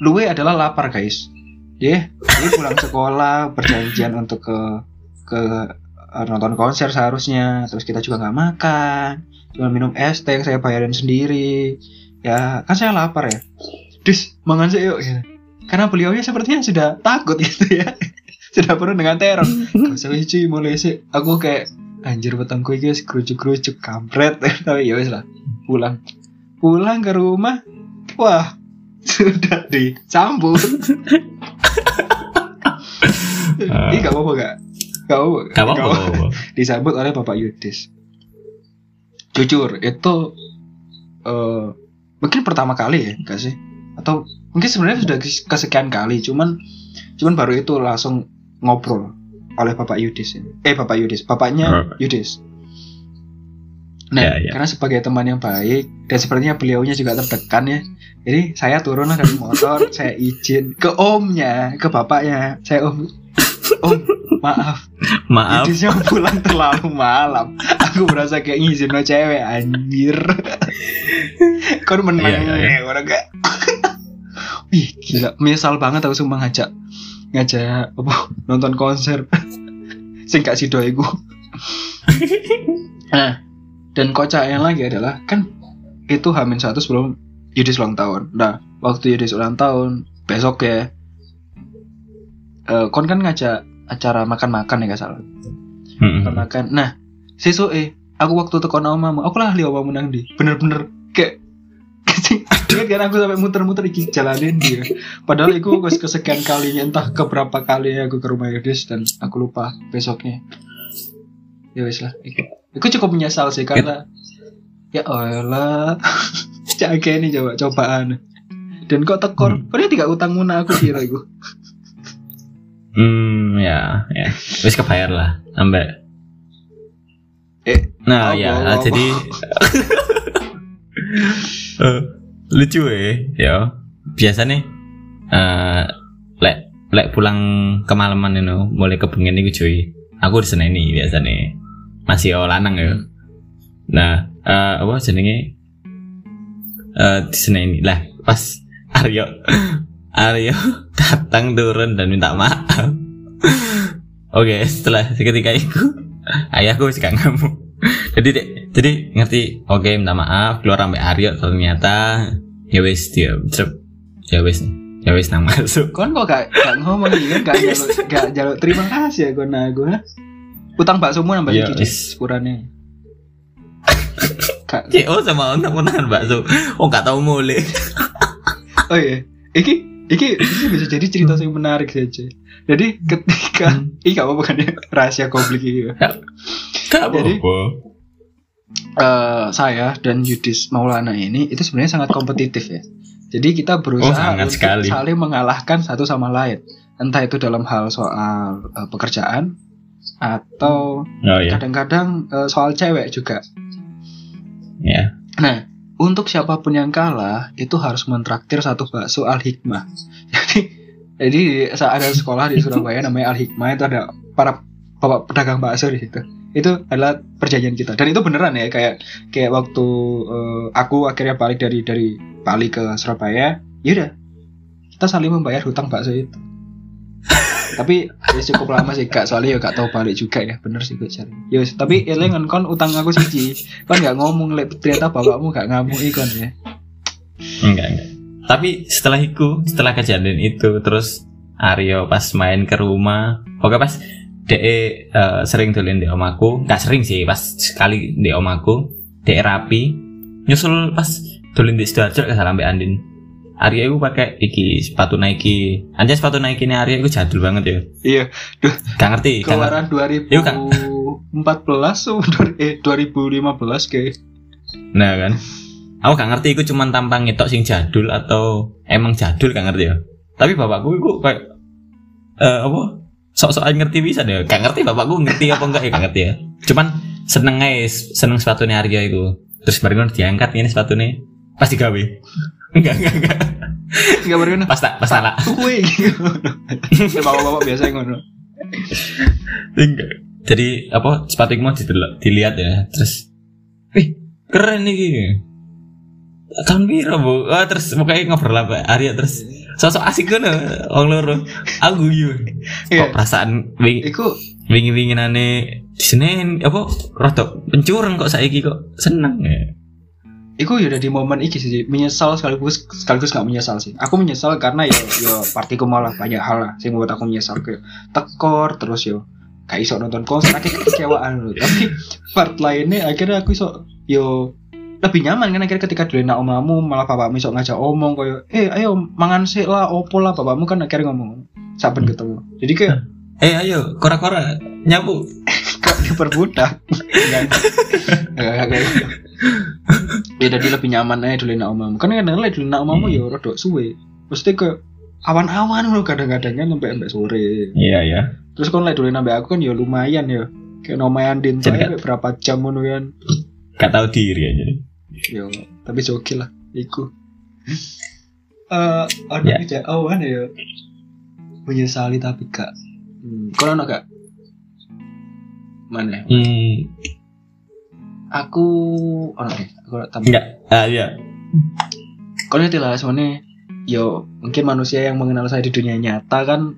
Luwe adalah lapar guys. Dia dia pulang sekolah perjanjian untuk ke ke eh, nonton konser seharusnya. Terus kita juga nggak makan cuma minum es teh yang saya bayarin sendiri. Ya kan saya lapar ya. Dis mangan sih yuk gitu. karena beliaunya sepertinya sudah takut gitu ya. Sudah penuh dengan teror. Gak usah wis, cuy mulai sih. Aku kayak anjir petangku iki wis kerucuk-kerucuk kampret. Tapi ya wis lah pulang. Pulang ke rumah wah sudah disambut ini gak apa-apa gak gak apa-apa Gak disambut oleh Bapak Yudis. Jujur, itu eh mungkin pertama kali ya, enggak sih? Atau mungkin sebenarnya sudah kes- kesekian kali, cuman cuman baru itu langsung ngobrol oleh Bapak Yudis ini. Eh, Bapak Yudis, bapaknya Bapak. Yudis. Nah, Ya, ya. karena sebagai teman yang baik dan sepertinya beliaunya juga tertekan ya. Jadi saya turunlah dari motor, saya izin ke omnya, ke bapaknya. Saya om, om, maaf, Maaf. Yudisnya pulang terlalu malam. Aku berasa kayak ngizin no cewek anjir. Kau menang iya, iya. ya, orang kayak. Ih, gila. Menyesal banget aku sumpah ngajak ngajak apa nonton konser. Sing gak sido iku. nah, dan kocaknya lagi adalah kan itu Hamin satu sebelum Yudis ulang tahun. Nah, waktu Yudis ulang tahun besok ya. eh, kon kan ngajak acara makan-makan ya gak salah Mm-mm. makan nah sesuk eh aku waktu tekan omamu aku lah lihat omamu nang di bener-bener kayak Ingat kan aku sampai muter-muter iki jalanin dia padahal aku wis kesekian kalinya entah keberapa kali aku ke rumah Yudis dan aku lupa besoknya ya wis lah Iku cukup menyesal sih karena ya Allah jaga ini coba cobaan dan kok tekor Hmm. kok tidak utang muna aku kira iku Hmm, ya, ya. Wis kebayar lah, sampai. Eh, nah, apa, ya, apa? jadi Eh, lucu eh, ya. Biasa nih eh lek lek pulang kemalaman itu mulai kebengen iku cuy. Aku di ini biasa nih. Masih oh lanang ya. Nah, eh apa jenenge? Eh di ini lah pas Aryo Aryo datang turun dan minta maaf. Oke, setelah seketika itu ayahku wis gak ngamuk. Jadi dek- jadi ngerti, oke minta maaf keluar sampai Aryo ternyata ya wis dia ya wis ya wis nang masuk. kon kok gak, gak ngomong gitu gak jaluk gak jaluk terima kasih ya kon aku ha? Utang baksomu nambah Ya, iki wis. sepurane Gak- Ya oh sama untuk menahan bakso. Oh gak tau mulai. oh iya iki iki iki bisa jadi cerita yang menarik saja jadi ketika ini gak apa-apa kan ya rahasia konflik ini Gak Jadi-. Eh, saya dan Yudis Maulana ini itu sebenarnya sangat kompetitif ya. Jadi kita berusaha Oh, untuk sekali. saling mengalahkan satu sama lain. Entah itu dalam hal soal eh, pekerjaan atau Oh ya, kadang-kadang eh, soal cewek juga. ya. Nah, untuk siapa pun yang kalah itu harus mentraktir satu bakso al hikmah. Jadi jadi saat ada sekolah di Surabaya namanya al hikmah itu ada para bapak pedagang bakso di situ. Itu adalah perjanjian kita dan itu beneran ya kayak kayak waktu eh, aku akhirnya balik dari dari Bali ke Surabaya, yaudah kita saling membayar hutang bakso itu. Tapi ya cukup lama sih kak. Soalnya ya gak tahu balik juga ya. Bener sih gue cari. Ya wis, tapi elengan kon utang aku siji kan nggak ngomong lek ternyata bapakmu gak ngamuk ikon ya. Enggak, enggak. Tapi setelah itu, setelah kejadian itu, terus Aryo pas main ke rumah, pokoknya pas DE eh, sering tulen di omaku, nggak sering sih, pas sekali di omaku, DE rapi, nyusul pas tulen di sidoarjo ke salam Andin. Aryo itu pakai iki sepatu Nike, anjir sepatu Nike ini Aryo itu jadul banget ya. iya ngerti, gak ngerti. keluaran Yuk, Kak. 2014 so, dua- eh 2015 kayak Nah kan, aku gak ngerti itu cuman tampang ngetok sing jadul atau emang jadul gak ngerti ya. Tapi bapakku itu kayak eh apa? Sok-sokan ngerti bisa deh. Gak ngerti bapakku ngerti apa enggak ya gak ngerti ya. Cuman seneng aja seneng sepatunya Arya itu. Terus baru diangkat ini sepatunya pas digawe. Enggak enggak enggak. nggak berguna Pas tak pas tak kue bapak-bapak biasa yang ngono Enggak. Jadi apa sepatu mau dilihat ya. Terus, wih keren nih tahun biru bu ah, terus pokoknya ngobrol apa Arya terus sosok asik kan orang loro aku yuk Iya. kok perasaan wingi Iku wingi wingi nane di sini apa rada pencurang kok saiki kok seneng ya Iku ya udah di momen iki sih menyesal sekaligus sekaligus gak menyesal sih. Aku menyesal karena ya ya partiku malah banyak hal lah sing membuat aku menyesal kayak tekor terus yo gak iso nonton konser akhirnya kekecewaan loh. Tapi part lainnya akhirnya aku iso yo lebih nyaman kan akhirnya ketika dulu nak omamu malah bapakmu iso ngajak omong koyo eh ayo mangan sik lah opo lah bapakmu kan akhirnya ngomong saben ketemu. Jadi kayak eh ayo kora kora nyapu kok diperbudak Enggak. Enggak, enggak kayak gitu. Ya jadi lebih nyaman aja dulu nak omamu. Kan kadang kadang dulu nak omamu ya rada suwe. Mesti ke awan-awan loh kadang-kadang kan sampai sampai sore. Iya ya terus kan lagi dulu nambah aku kan ya lumayan ya. Kayak lumayan din sampai berapa jam ngono kan. gak tahu diri aja ya tapi oke lah iku. Eh ada Ya. tidak awan ya. Menyesali tapi gak. Hmm. kau ono gak? Mana? Hmm aku ono deh aku tambah. Enggak ah iya. Kalau ngerti lah sebenarnya yo mungkin manusia yang mengenal saya di dunia nyata kan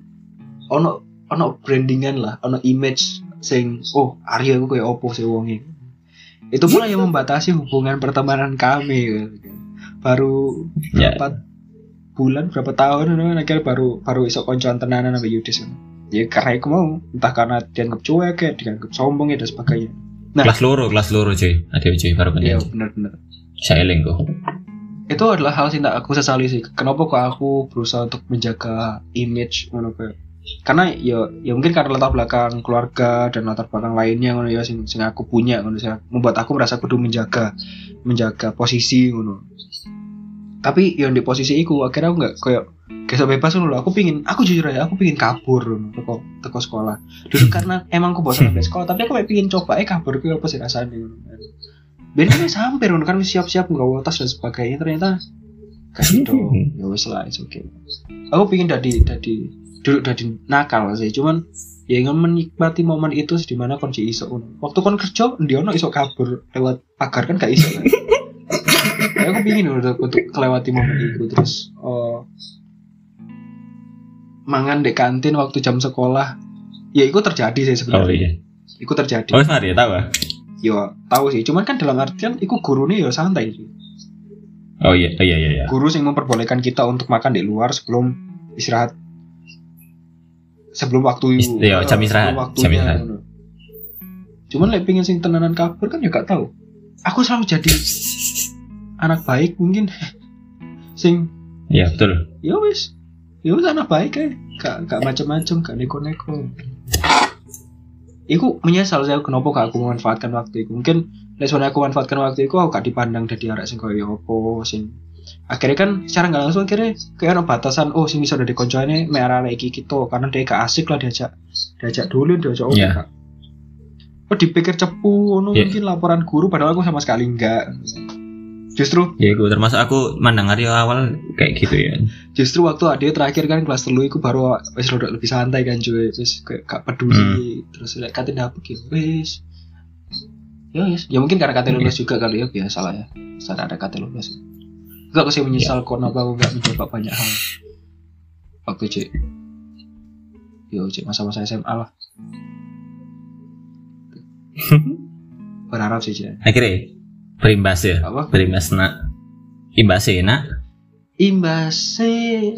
ono ono brandingan lah ono image sing oh Arya aku kayak opo sih wongi itu pula yang membatasi hubungan pertemanan kami gitu kan. baru ya. berapa bulan berapa tahun gitu kan, akhirnya baru baru iso koncoan tenanan sama Yudis kan. ya karena aku mau entah karena dianggap cuek ya dianggap sombong ya dan sebagainya Nah. kelas loro kelas loro cuy. Ada cuy baru ya kenal benar-benar saya eling kok. Itu adalah hal yang tak aku sesali sih. Kenapa kok aku berusaha untuk menjaga image ngono kayak karena ya ya mungkin karena latar belakang keluarga dan latar belakang lainnya ngono ya sing, sing aku punya ngono sih membuat aku merasa kudu menjaga menjaga posisi ngono tapi yang di posisi itu akhirnya aku nggak kayak kayak bebas lho. aku pingin aku jujur aja aku pingin kabur teko teko sekolah. Dulu karena emang aku bosan sampai sekolah tapi aku kayak pingin coba eh kabur itu apa sih rasanya Biar kan sampai kan siap-siap nggak tas dan sebagainya ternyata kasih dong ya wis lah okay. Aku pingin dari dari dulu dari nakal sih cuman ya ingin menikmati momen itu di mana kon iso. Waktu kon kerja dia ono iso kabur lewat pagar kan gak iso. kan Ya, aku pingin untuk, untuk kelewati momen itu terus oh, mangan di kantin waktu jam sekolah. Ya itu terjadi sih oh sebenarnya iya. Itu terjadi. Oh Mari tahu ah ya tahu sih. Cuman kan dalam artian itu guru nih ya santai sih. Oh iya. Oh, iya iya iya. Guru yang memperbolehkan kita untuk makan di luar sebelum istirahat. Sebelum waktu Is- iya, jam eh, istirahat, sebelum jam istirahat. cuman lek pingin sing tenanan kabur kan ya gak tahu. Aku selalu jadi anak baik mungkin. Sing iya betul. Ya wis. Ya wis anak baik ya gak gak macam-macam gak neko-neko. Iku menyesal saya kenapa gak aku memanfaatkan waktu itu. Mungkin soalnya aku manfaatkan waktu itu aku gak dipandang jadi arek sing koyo opo sing akhirnya kan secara nggak langsung akhirnya kayak ada batasan oh sing bisa dari koncoane me arah iki gitu karena dia gak asik lah diajak diajak dulu diajak oh gak. Oh dipikir cepu ono Iya. mungkin laporan guru padahal aku sama sekali enggak justru ya gue termasuk aku mandang hari awal kayak gitu ya. justru waktu ade terakhir kan kelas telu iku baru wis rada lebih santai kan cuy. Wis kayak gak peduli terus lek kate dapet gitu wis. Ya wis. Ya mungkin karena kate lulus juga kali ya biasa lah ya. Saat ada kate lulus. Enggak aku sih menyesal kenapa aku gak mencoba banyak hal. Waktu cek yo cek masa-masa SMA lah. Berharap sih cek akhirnya berimbas ya? Apa? Berimbas nak? Imbas ya nak? Imbasnya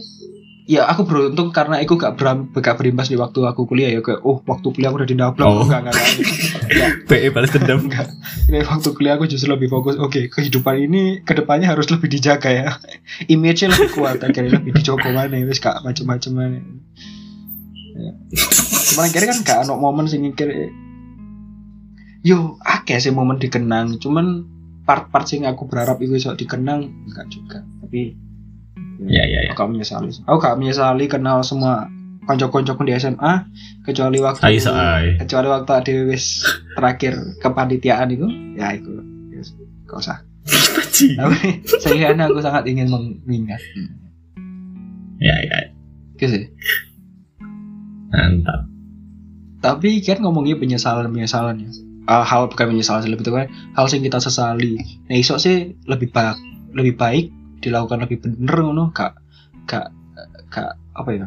ya aku beruntung karena aku gak, beram, gak berimbas di waktu aku kuliah ya. Kayak oh waktu kuliah aku udah dinablok Oh. enggak enggak enggak. PE balas dendam. Enggak. Ini waktu kuliah aku justru lebih fokus oke kehidupan ini ke depannya harus lebih dijaga ya. Image-nya lebih kuat akhirnya lebih dijogo mana wis gak macem-macem mana. Ya. cuman akhirnya kan gak ada momen sing mikir yo akeh sih momen dikenang. Cuman part-part sing aku berharap itu iso dikenang enggak juga. Tapi ya ya ya. Aku gak menyesali. Aku gak menyesali kenal semua konco-koncoku di SMA kecuali waktu ayo kecuali waktu ada wis terakhir kepanitiaan itu ya itu Yes, gak usah. Tapi sehingga aku sangat ingin mengingat. Ya ya. Gitu sih. Mantap. Tapi kan ngomongnya penyesalan penyesalan ya uh, hal bukan menyesal sih lebih tepatnya hal yang kita sesali. Nah iso sih lebih baik lebih baik dilakukan lebih bener ngono gak gak gak apa ya?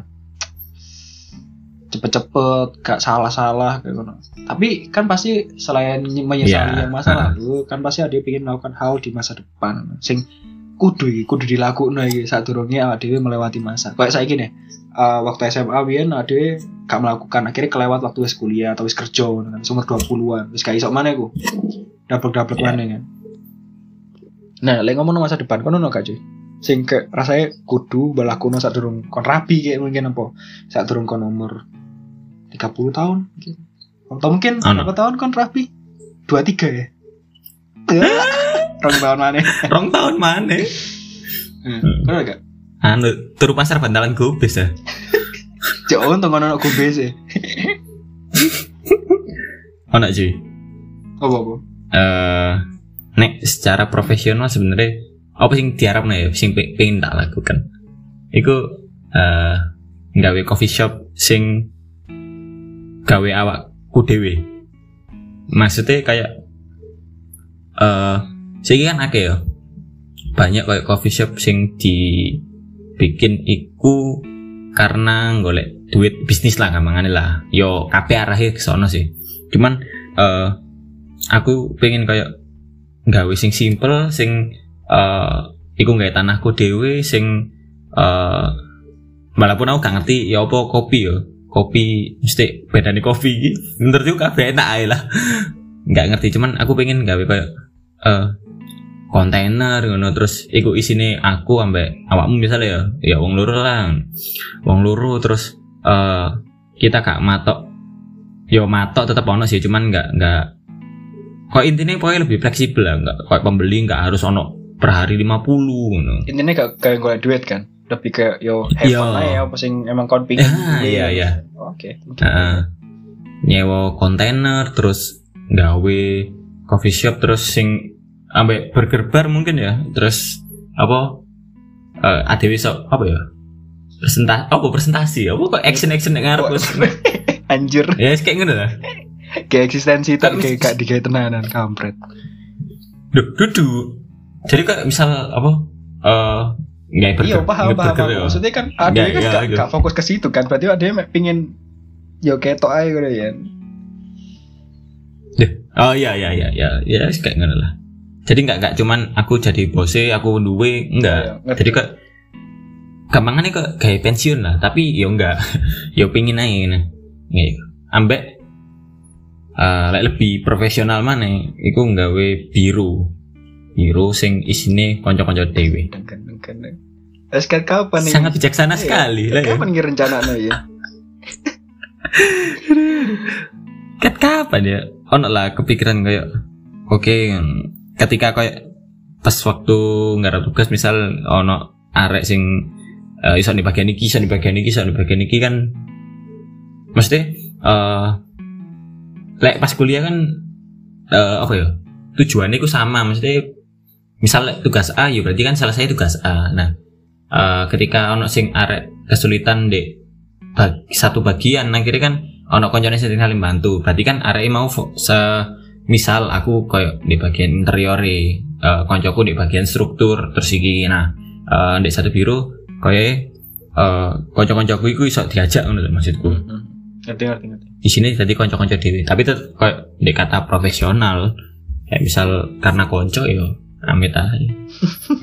Cepet-cepet gak salah-salah kayak ngono. Tapi kan pasti selain menyesali yang masa lalu kan pasti ada yang melakukan hal di masa depan. Sing kudu iki, kudu dilakukan iki saat durungnya awak dhewe melewati masa. Kayak saya gini uh, waktu SMA biyen ade gak melakukan akhirnya kelewat waktu wis kuliah atau wis kerja kan umur 20-an wis gak iso mana iku double-double Ya. mana kan nah lek ngomong masa depan kono ono gak cuy sing ke rasanya kudu balakuno saat durung kon rabi kayak mungkin apa saat durung kon umur 30 tahun mungkin atau mungkin Ono. berapa tahun kon rabi 23 ya Rong tahun mana? Rong tahun mana? Hmm. Kono gak? Anu turu pasar bantalan gobes ya. Jauh untuk ngono aku base. Oh nak cuy. Apa apa? Eh nek secara profesional sebenarnya apa sing diharapno ya sing pe- pengen tak lakukan. Iku eh gawe coffee shop sing gawe awakku dhewe. Maksudnya kayak eh sing kan akeh ya. Banyak kayak coffee shop sing dibikin iku karena golek duit bisnis lah gampangane lah. Yo kabeh arahe ke sono sih. Cuman eh aku pengen kayak gawe sing simple sing eh iku gawe tanahku dhewe sing eh walaupun aku gak ngerti ya apa kopi ya kopi mesti bedane kopi iki menurutku kabeh enak ae lah nggak ngerti cuman aku pengen gawe kayak eh kontainer ngono terus iku isine aku ambek awakmu misalnya ya ya wong loro lah wong loro terus eh kita gak matok yo matok tetap ono sih cuman nggak nggak kok intinya pokoknya lebih fleksibel lah nggak kayak pembeli nggak harus ono per hari 50 ngono Intinya gak kayak golek duit kan? Lebih ke yo have Iya. fun aja apa sing emang kon pingin. Ah, iya, iya. Oke. Heeh. nyewa kontainer terus gawe coffee shop terus sing ambek burger bar mungkin ya terus apa eh ada sok apa ya presentasi apa presentasi apa kok action action yang ngarep wis. Anjir, ya wis kayak ngono lah kayak eksistensi tak kayak gak digawe tenanan kampret. Duh, duduk jadi kayak misal apa eh nggak Iya paham nggak paham. paham. ya. Maksudnya kan ada Nggak, kan iya, gak, gitu. gak fokus ke situ kan. Berarti ada yang pingin yo ketok aja gitu ya. Oh iya iya iya iya ya kayak ngono lah. Jadi nggak nggak cuman aku jadi bose, aku duwe enggak. Ngerti. jadi kok gampangannya kok kayak pensiun lah, tapi yo enggak. yo pingin aja nah. Nggih. Ambek eh lek lebih profesional mana iku nggawe biru. Biru sing isine kanca-kanca dhewe. Es kan kapan nih? Sangat bijaksana Iya. sekali lah ya. Kapan ngira rencana ya? Kat kapan ya? Ono lah kepikiran kayak oke ketika kayak pas waktu nggak ada tugas misal ono arek sing eh, iso di bagian iki, iso di bagian iki, iso di bagian iki kan mesti eh lek pas kuliah kan eh apa ya? Tujuannya ku sama, mesti misal lek tugas A ya berarti kan selesai tugas A. Nah, eh ketika ono sing arek kesulitan di bag- satu bagian akhirnya kan ono koncone sing saling bantu. Berarti kan arek mau se misal aku koyo di bagian interior eh koncoku di bagian struktur terus iki nah eh di satu biru koyo eh konco-koncoku iku iso diajak lho maksudku. Hmm. Ngerti ngerti ngerti. Di sini tadi konco-konco dhewe, tapi tetep koyo di kata profesional kayak misal karena konco yo amit aja.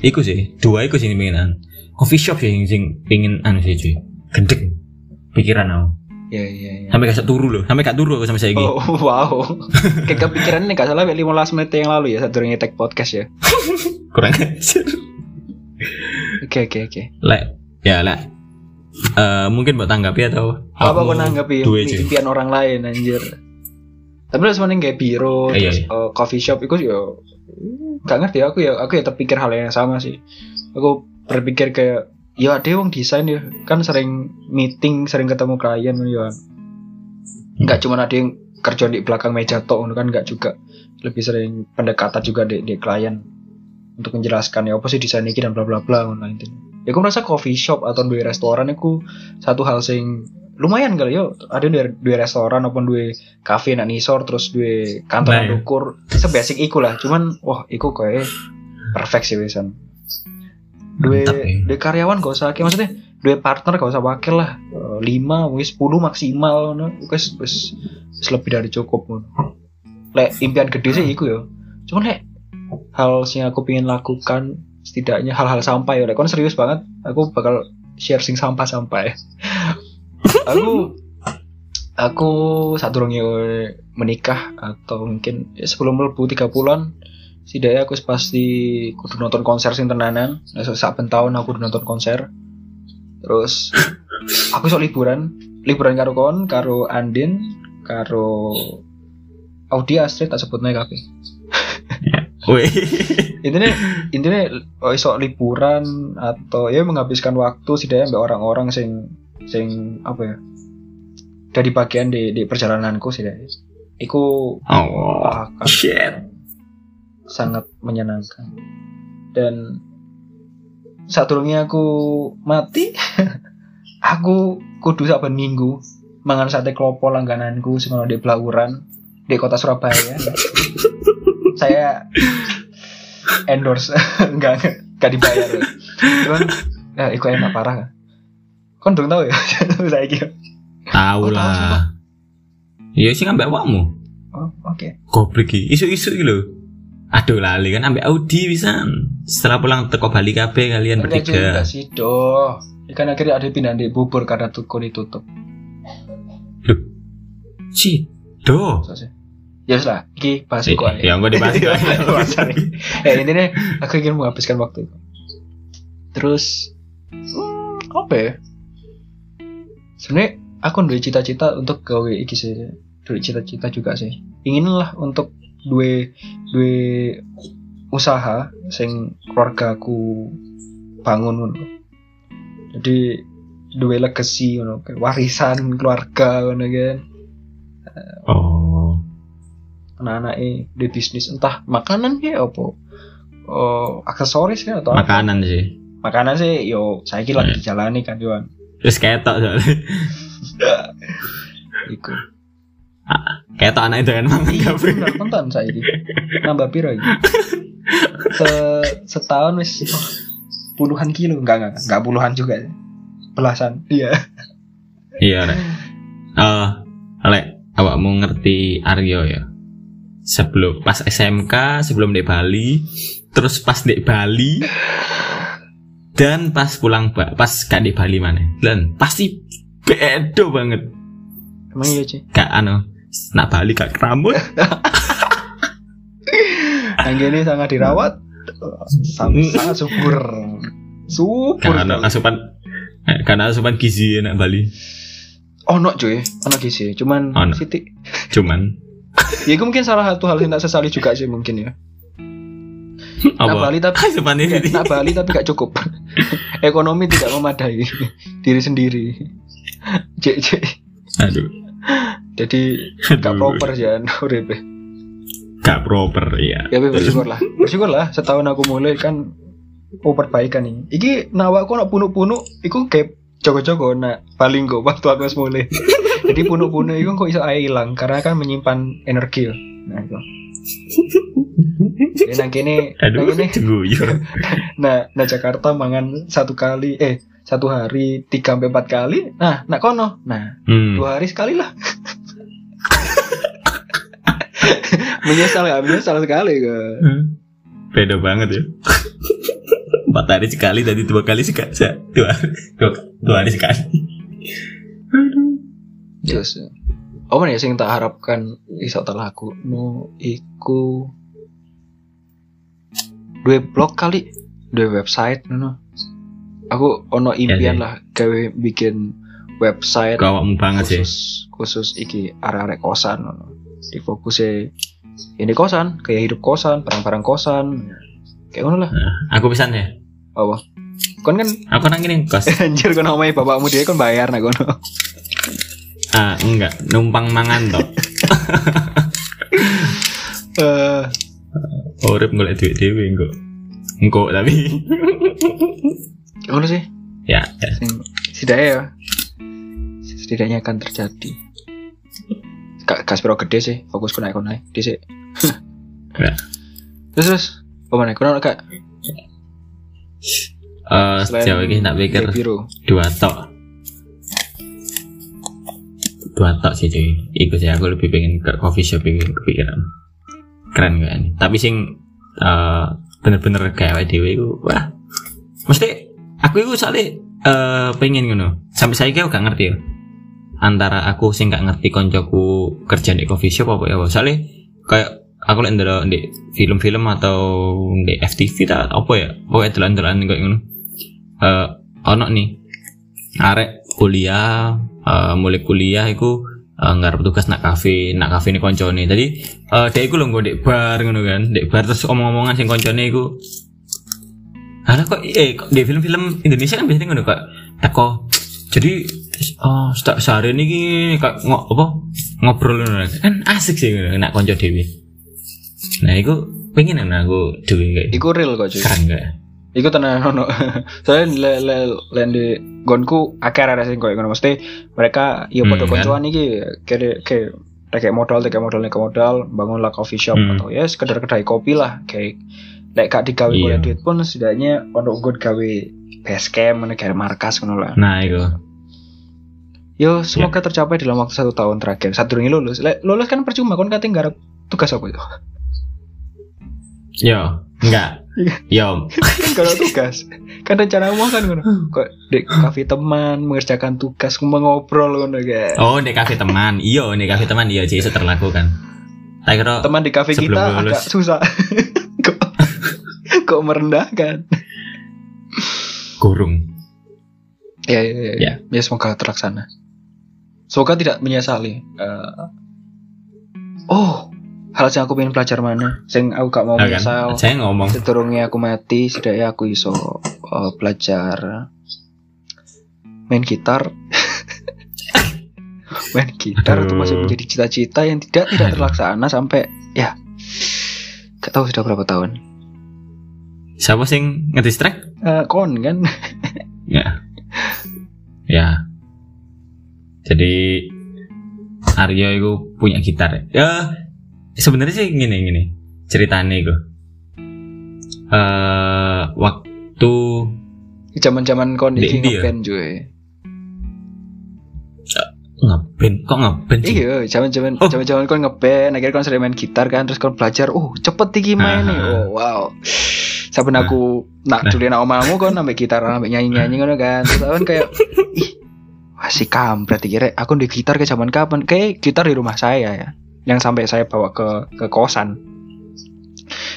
iku sih, dua iku sih pengenan. Coffee shop sih sing pingin anu sih cuy. Gendek pikiran aku. Iya iya iya. Sampai gak turu loh, sampai gak turu aku sama saya Oh wow. Kayak kepikiran nih gak salah 15 menit yang lalu ya saat durungnya tag podcast ya. Kurang ajar. Oke oke oke. Lek, ya lek. Eh mungkin buat tanggapi atau Apa kau nanggapi impian orang lain anjir. Tapi lu semuanya kayak biro, Iya, terus iya. eh, coffee shop itu yo gak ngerti aku ya aku ya terpikir hal yang sama sih. Aku berpikir kayak ya ada wong desain ya. Kan sering meeting sering ketemu klien ya. Nggak cuma ada yang kerja di belakang meja tok ngono kan nggak juga. Lebih sering pendekatan juga di, di klien. Untuk menjelaskan ya apa sih desain ini dan bla bla bla ngono intinya. Ya aku merasa coffee shop atau di restoran itu satu hal sing lumayan kali yo ada dua, dua restoran maupun dua kafe nak nisor terus dua kantor Nah, nah, iya. dukur. Sebasic iku lah. Cuman wah iku kayak perfect sih wisan dua ya. dua karyawan gak usah akeh maksudnya dua partner gak usah wakil lah Eh, lima wis sepuluh maksimal no. wis lebih dari cukup ngono. lek impian gede sih iku yo cuman lek hal sing aku pengen lakukan setidaknya hal-hal sampah ya lek kon serius banget aku bakal share sing sampah-sampah ya aku aku saat durungnya menikah atau mungkin ya sebelum mlebu tiga bulan setidaknya aku pasti kudu nonton konser sing tenanan. Saben tahun aku kudu nonton konser. Terus aku sok liburan. Liburan karo kon karo Andin karo Audi Astrid tak sebut naik kabeh Wih. intinya intinya oh, iso liburan atau ya menghabiskan waktu setidaknya mbak orang-orang sing sing apa ya dari bagian di, di perjalananku sih Iku Oh, akan shit. Sangat menyenangkan. Dan saat turunnya aku mati aku kudu saben minggu mangan sate klopo langgananku sing ono di Blauran di kota Surabaya. Saya endorse. Enggak enggak, dibayar. Cuman ya iku enak parah. Kan dong tahu ya? Saya kira. Tahu Oh, lah. Iya sih ambek awakmu. oh oke. Goblok iki. Isu-isu lho. Aduh lali kan ambek Audi bisa. Setelah pulang teko Bali kabeh kalian enggak bertiga. sih doh ikan akhirnya ada pindah di bubur karena tuku ditutup Ci. Do. So, sih. Ya iki bahas iku ae. Ya enggak dibahas. Iya, bahas ae. Eh intinya aku ingin menghabiskan waktu itu. Terus hmm, apa ya? Sebenarnya aku udah cita-cita untuk gawe iki sih. Duwe cita-cita juga sih. Ingin lah untuk duwe duwe usaha sing keluargaku bangun ngono. Jadi duwe legacy ngono, warisan keluarga ngono kan. Oh. anak-anak di bisnis entah makanan ya apa oh, aksesoris ya atau apa. Makanan sih. makanan sih yo saya kira lagi Hmm. dijalani kan Yohan Terus ketok soalnya. iku Ketok anak itu kan mangan iya kabeh. bener tonton saya ini nambah piro ini Se setahun wis puluhan kilo enggak enggak enggak puluhan juga belasan iya Iya, Rek. Eh, Lek, awakmu ngerti Aryo ya? Sebelum pas SMK, sebelum di Bali, terus pas di Bali, dan pas pulang pas gak di Bali mana? Dan pasti bedo banget. emang iya sih Gak anu, nak Bali gak keramut. yang ini sangat dirawat sangat, sangat subur subur Gak anu asupan eh, karena asupan gizi nak Bali. oh no cuy ono gizi cuman Ono. sitik Cuman ya itu mungkin salah satu hal yang tak sesali juga sih mungkin ya Nah, Bali tapi ini Nak Bali tapi gak cukup. Ekonomi tidak memadai diri sendiri. Cek cek. Aduh, Jadi gak Aduh. proper ya urip. gak proper ya. Ya bersyukur lah. Bersyukur lah setahun aku mulai kan oh perbaikan nih. Iki nawaku nak punuk-punuk iku kayak Joko-joko nak paling kok waktu aku mulai. Jadi punuk-punuk iku kok iso ae ilang karena kan menyimpan energi. Nah, itu. Jadi nang kene, nang kene guyu. Nah, nah Jakarta mangan satu kali, eh satu hari tiga sampai empat kali. Nah, nak kono, nah Hmm. dua hari sekali lah. menyesal ya, menyesal sekali ke. Beda banget ya. Empat hari sekali tadi dua kali sekali. Dua, dua, dua hari sekali. Yes. Apa nih sing tak harapkan iso tak laku? No, iku dua blog kali, dua website, no. Aku ono impian sih. lah gawe bikin website awakmu banget sih. khusus khusus iki arek-arek kosan ngono. Di fokusnya ini kosan, kayak hidup kosan, barang-barang kosan. Kayak ngono lah. Aku pisan ya. Apa? Kon kan Aku nang ini kos. anjir kon omahe bapakmu dia kon bayar nak kono. Ah, enggak, numpang mangan toh. Eh, Urip golek duit dhewe engko. Engko tapi. ngono sih. ya, ya. Sidaya ya. Setidaknya akan terjadi. Gak Gaspero gede sih fokus ku naik naik di sih terus terus mana kurang kak Eh, sejauh ini tak pikir dua tok. Dua tok sih cuy ikut sih aku lebih pengen ke coffee shop ini kepikiran. Keren kan tapi sing eh, bener-bener kayak dewe itu wah. Mesti aku itu soalnya eh, pengen ngono. Sampai saya gak ngerti ya antara aku sing gak ngerti koncoku kerja di coffee shop apa ya soalnya kayak aku lihat ndelok di film-film atau di FTV tak apa ya pokoknya dolan-dolan kayak ngono. Eh ono nih arek kuliah eh, mulai kuliah iku eh, ngarep tugas nak kafe nak kafe ini koncone. Tadi eh dia iku lho ndek bar ngono kan ndek bar terus omong-omongan sing koncone iku Alah kok eh kok di film-film Indonesia kan biasanya ngono kok teko jadi oh se- sehari ini kok ngo, apa ngobrol kan asik sih nak konco dewi nah iku pengen ana aku dewi kayak iku real kok cuy keren gak Iku tenan ono. Soalnya le le gonku akeh ada sing koyo ngono mesti mereka ya Hmm, padha kan? koncoan iki kayak kayak kayak modal kayak modal kayak modal bangun lah coffee shop Hmm. atau ya sekedar kedai kopi lah kayak lek gak digawe Iya. oleh duit pun setidaknya ono good gawe base camp kayak markas ngono lah. nah iku Yo semoga tercapai dalam waktu satu tahun terakhir. Satu ringi lulus. Lulus kan percuma kan katanya garap tugas apa itu? yo enggak. Yo. Kan ada tugas. Kan rencana mau kan ngono. Kok di kafe teman mengerjakan tugas ngobrol ngono kayak. Oh di kafe teman. Iyo di kafe teman. Iya sih itu terlakukan tak kira teman di kafe kita lulus. agak susah. Kok kok merendahkan? Kurung ya ya ya, Ya. ya semoga terlaksana semoga tidak menyesali Eh, oh hal yang aku pengen belajar mana sing aku gak mau Nah, kan? menyesal saya ngomong Seturungnya aku mati, setidaknya aku iso uh, belajar main gitar. main gitar itu masih menjadi cita-cita yang tidak tidak terlaksana sampai ya gak tahu sudah berapa tahun. siapa sing ngedistract Eh, kon kan? Ya. Ya. Jadi Aryo itu punya gitar. Ya sebenarnya sih gini gini ceritanya itu. Eh waktu Zaman-zaman kon Di iki ngeband cuy. ngeband kok ngeband sih? Iya, zaman-zaman Oh. zaman-zaman kon ngeband, akhirnya kon sering main gitar kan, terus kon belajar, oh cepet iki main nih, oh wow. Saben Nah. aku nak Nah. nak omamu kon nambah gitar, nambah nyanyi-nyanyi ngono kan, terus kan kayak, si kampret iki rek, aku di gitar ke zaman kapan? Kayak gitar di rumah saya ya, yang sampai saya bawa ke ke kosan.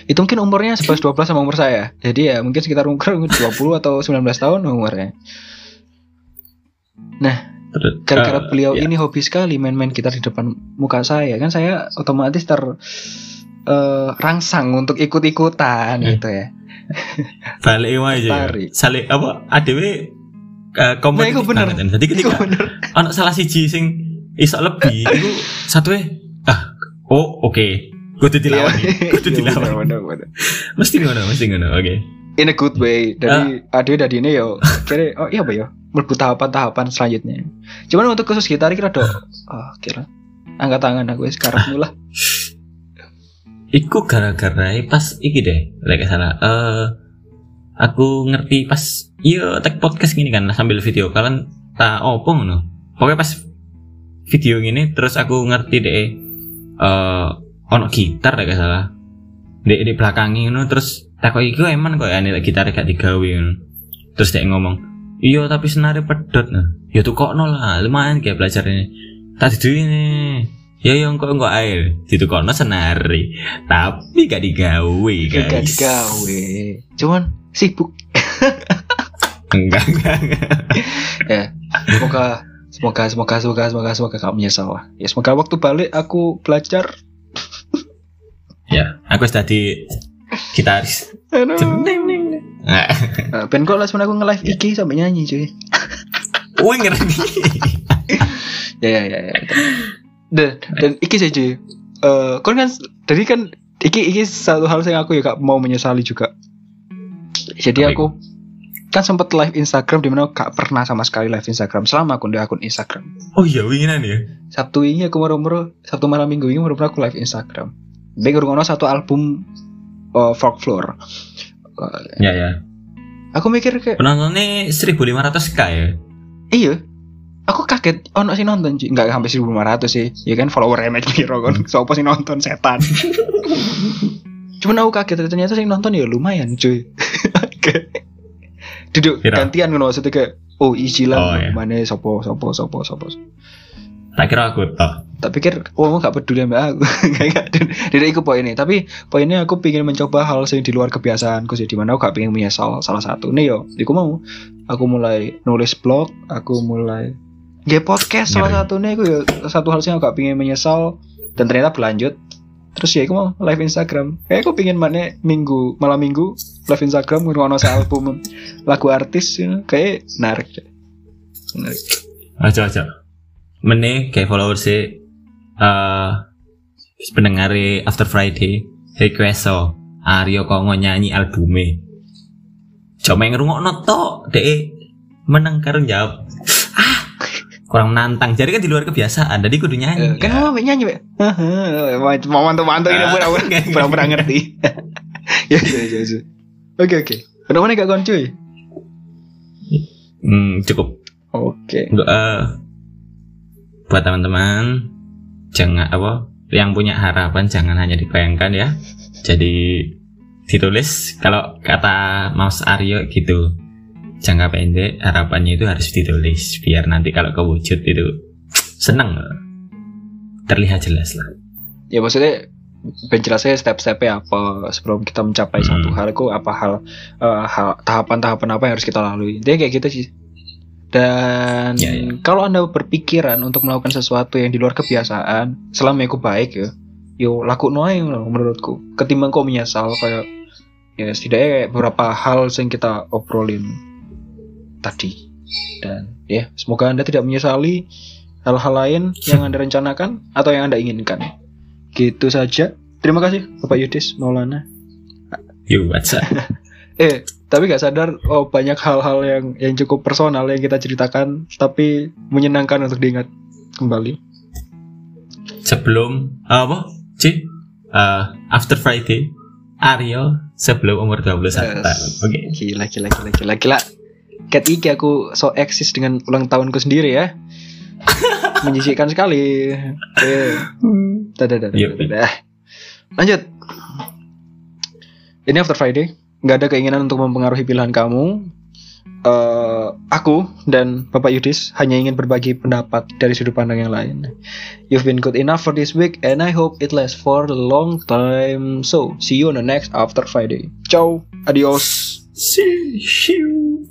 Itu mungkin umurnya 11-12 sama umur saya. Jadi ya mungkin sekitar umur 20 atau 19 tahun umurnya. Terus, Gara-gara eh, beliau ya. ini hobi sekali main-main gitar di depan muka saya kan saya otomatis ter eh, rangsang untuk ikut-ikutan Eh. gitu ya. balik aja. ya. Sale apa ADW uh, Nah, kompetitif iku bener. banget. kan. Jadi ketika anak salah siji sing iso lebih itu satu ah oh oke kudu dilawan Iya, kudu iya, dilawan bener, bener, bener. mesti ngono mesti ngono oke In a good way. Dari Ah. ade dari ini yo kira oh iya apa ya? Mlebu tahapan-tahapan selanjutnya. Cuman untuk khusus gitar kira do oh kira angkat tangan aku karepmu lah. Iku gara-gara pas iki deh, gak salah. Eh aku ngerti pas iya tag podcast gini kan sambil video kalian tak opo ngono. Pokoknya pas video gini terus aku ngerti deh eh ono gitar gak salah. Di di belakangnya ngono terus takut iku emang kok ya nek gitar gak digawe ngono. Terus dia ngomong, "Iya tapi senare pedot." Nah, ya tuh kok lah, lumayan kayak belajar ini. Tak diduwi nih. Ya yang kok enggak air ditukokno senari tapi gak digawe Gak guys digawe. Cuman sibuk. enggak enggak, enggak. ya semoga semoga semoga semoga semoga semoga kamu menyesal. Lah ya semoga waktu balik aku belajar. ya aku sudah di gitaris. Nah, Eh, ben kok sebenarnya aku nge-live Ya. IG sampai nyanyi cuy. Wih ngerti ya ya ya, ya. dan dan iki sih cuy. Eh, kon kan tadi kan iki iki satu hal yang aku ya gak mau menyesali juga jadi aku kan sempat live Instagram di mana gak pernah sama sekali live Instagram selama aku di akun Instagram. Oh iya winginan ya. Sabtu ini aku mero-mero Sabtu malam minggu ini mero-mero aku live Instagram. Baik ngono satu album uh, folklore. Uh, Ya ya. aku mikir kayak Penontonnya 1500 k ya. iya. Aku kaget ono sih nonton sih nggak sampai 1500 sih. Ya kan follower match piro kan. Sopo sih nonton setan. Cuman aku kaget ternyata sih nonton ya lumayan cuy. Kayak Duduk Piro? gantian ngono maksudnya kayak oh ijilan Oh, iya. mana sopo sopo sopo sopo. Tak kira aku toh. tak pikir oh gak peduli sama aku kayak tidak ikut poinnya tapi poinnya aku pengen mencoba hal yang di luar kebiasaanku sih di mana aku gak pengen menyesal salah satu nih yo aku mau aku mulai nulis blog aku mulai Gak podcast salah satu nih aku ya satu hal yang aku gak pengen menyesal dan ternyata berlanjut terus ya aku mau live Instagram kayak aku pengen mana minggu malam minggu live Instagram ngono album lagu artis ya. kayak narik narik Aja aja. Mene kayak followers sih eh pendengar After Friday request so Aryo Kongo nyanyi albume. Cuma yang ngerungokno tok deh menang karo jawab. Kurang menantang. Jadi kan di luar kebiasaan. Jadi kudu nyanyi. Kan mama nyanyi mau mantu mantu ini pura enggak, pura pura ngerti ya ya ya ya. oke oke udah mana gak kon cuy Hmm, cukup. oke Untuk eh buat teman-teman jangan apa yang punya harapan jangan hanya dibayangkan ya. Jadi ditulis kalau kata Mas Aryo gitu. Jangka pendek harapannya itu harus ditulis biar nanti kalau kewujud itu seneng terlihat jelas lah. ya maksudnya penjelasnya step-stepnya apa sebelum kita mencapai Hmm. satu hal itu apa hal eh, hal tahapan-tahapan apa yang harus kita lalui dia kayak gitu sih dan Ya, ya. kalau anda berpikiran untuk melakukan sesuatu yang di luar kebiasaan selama itu baik ya yo laku noy menurutku ketimbang kau menyesal kayak ya setidaknya beberapa hal yang kita obrolin tadi dan ya semoga anda tidak menyesali hal-hal lain yang anda rencanakan atau yang anda inginkan gitu saja terima kasih bapak Yudis Maulana Yo, what's up? eh tapi gak sadar oh banyak hal-hal yang yang cukup personal yang kita ceritakan tapi menyenangkan untuk diingat kembali Sebelum apa? Ci? Eh, after Friday Aryo sebelum umur 21 Yes. tahun. Oke. gila gila gila gila gila Cat iki aku so eksis dengan ulang tahunku sendiri ya menjisikkan sekali eh dadah dadah, Yuk. dadah. lanjut ini after Friday nggak ada keinginan untuk mempengaruhi pilihan kamu Eh, aku dan Bapak Yudis hanya ingin berbagi pendapat dari sudut pandang yang lain. You've been good enough for this week and I hope it lasts for a long time. So, see you on the next After Friday. Ciao, adios. See you.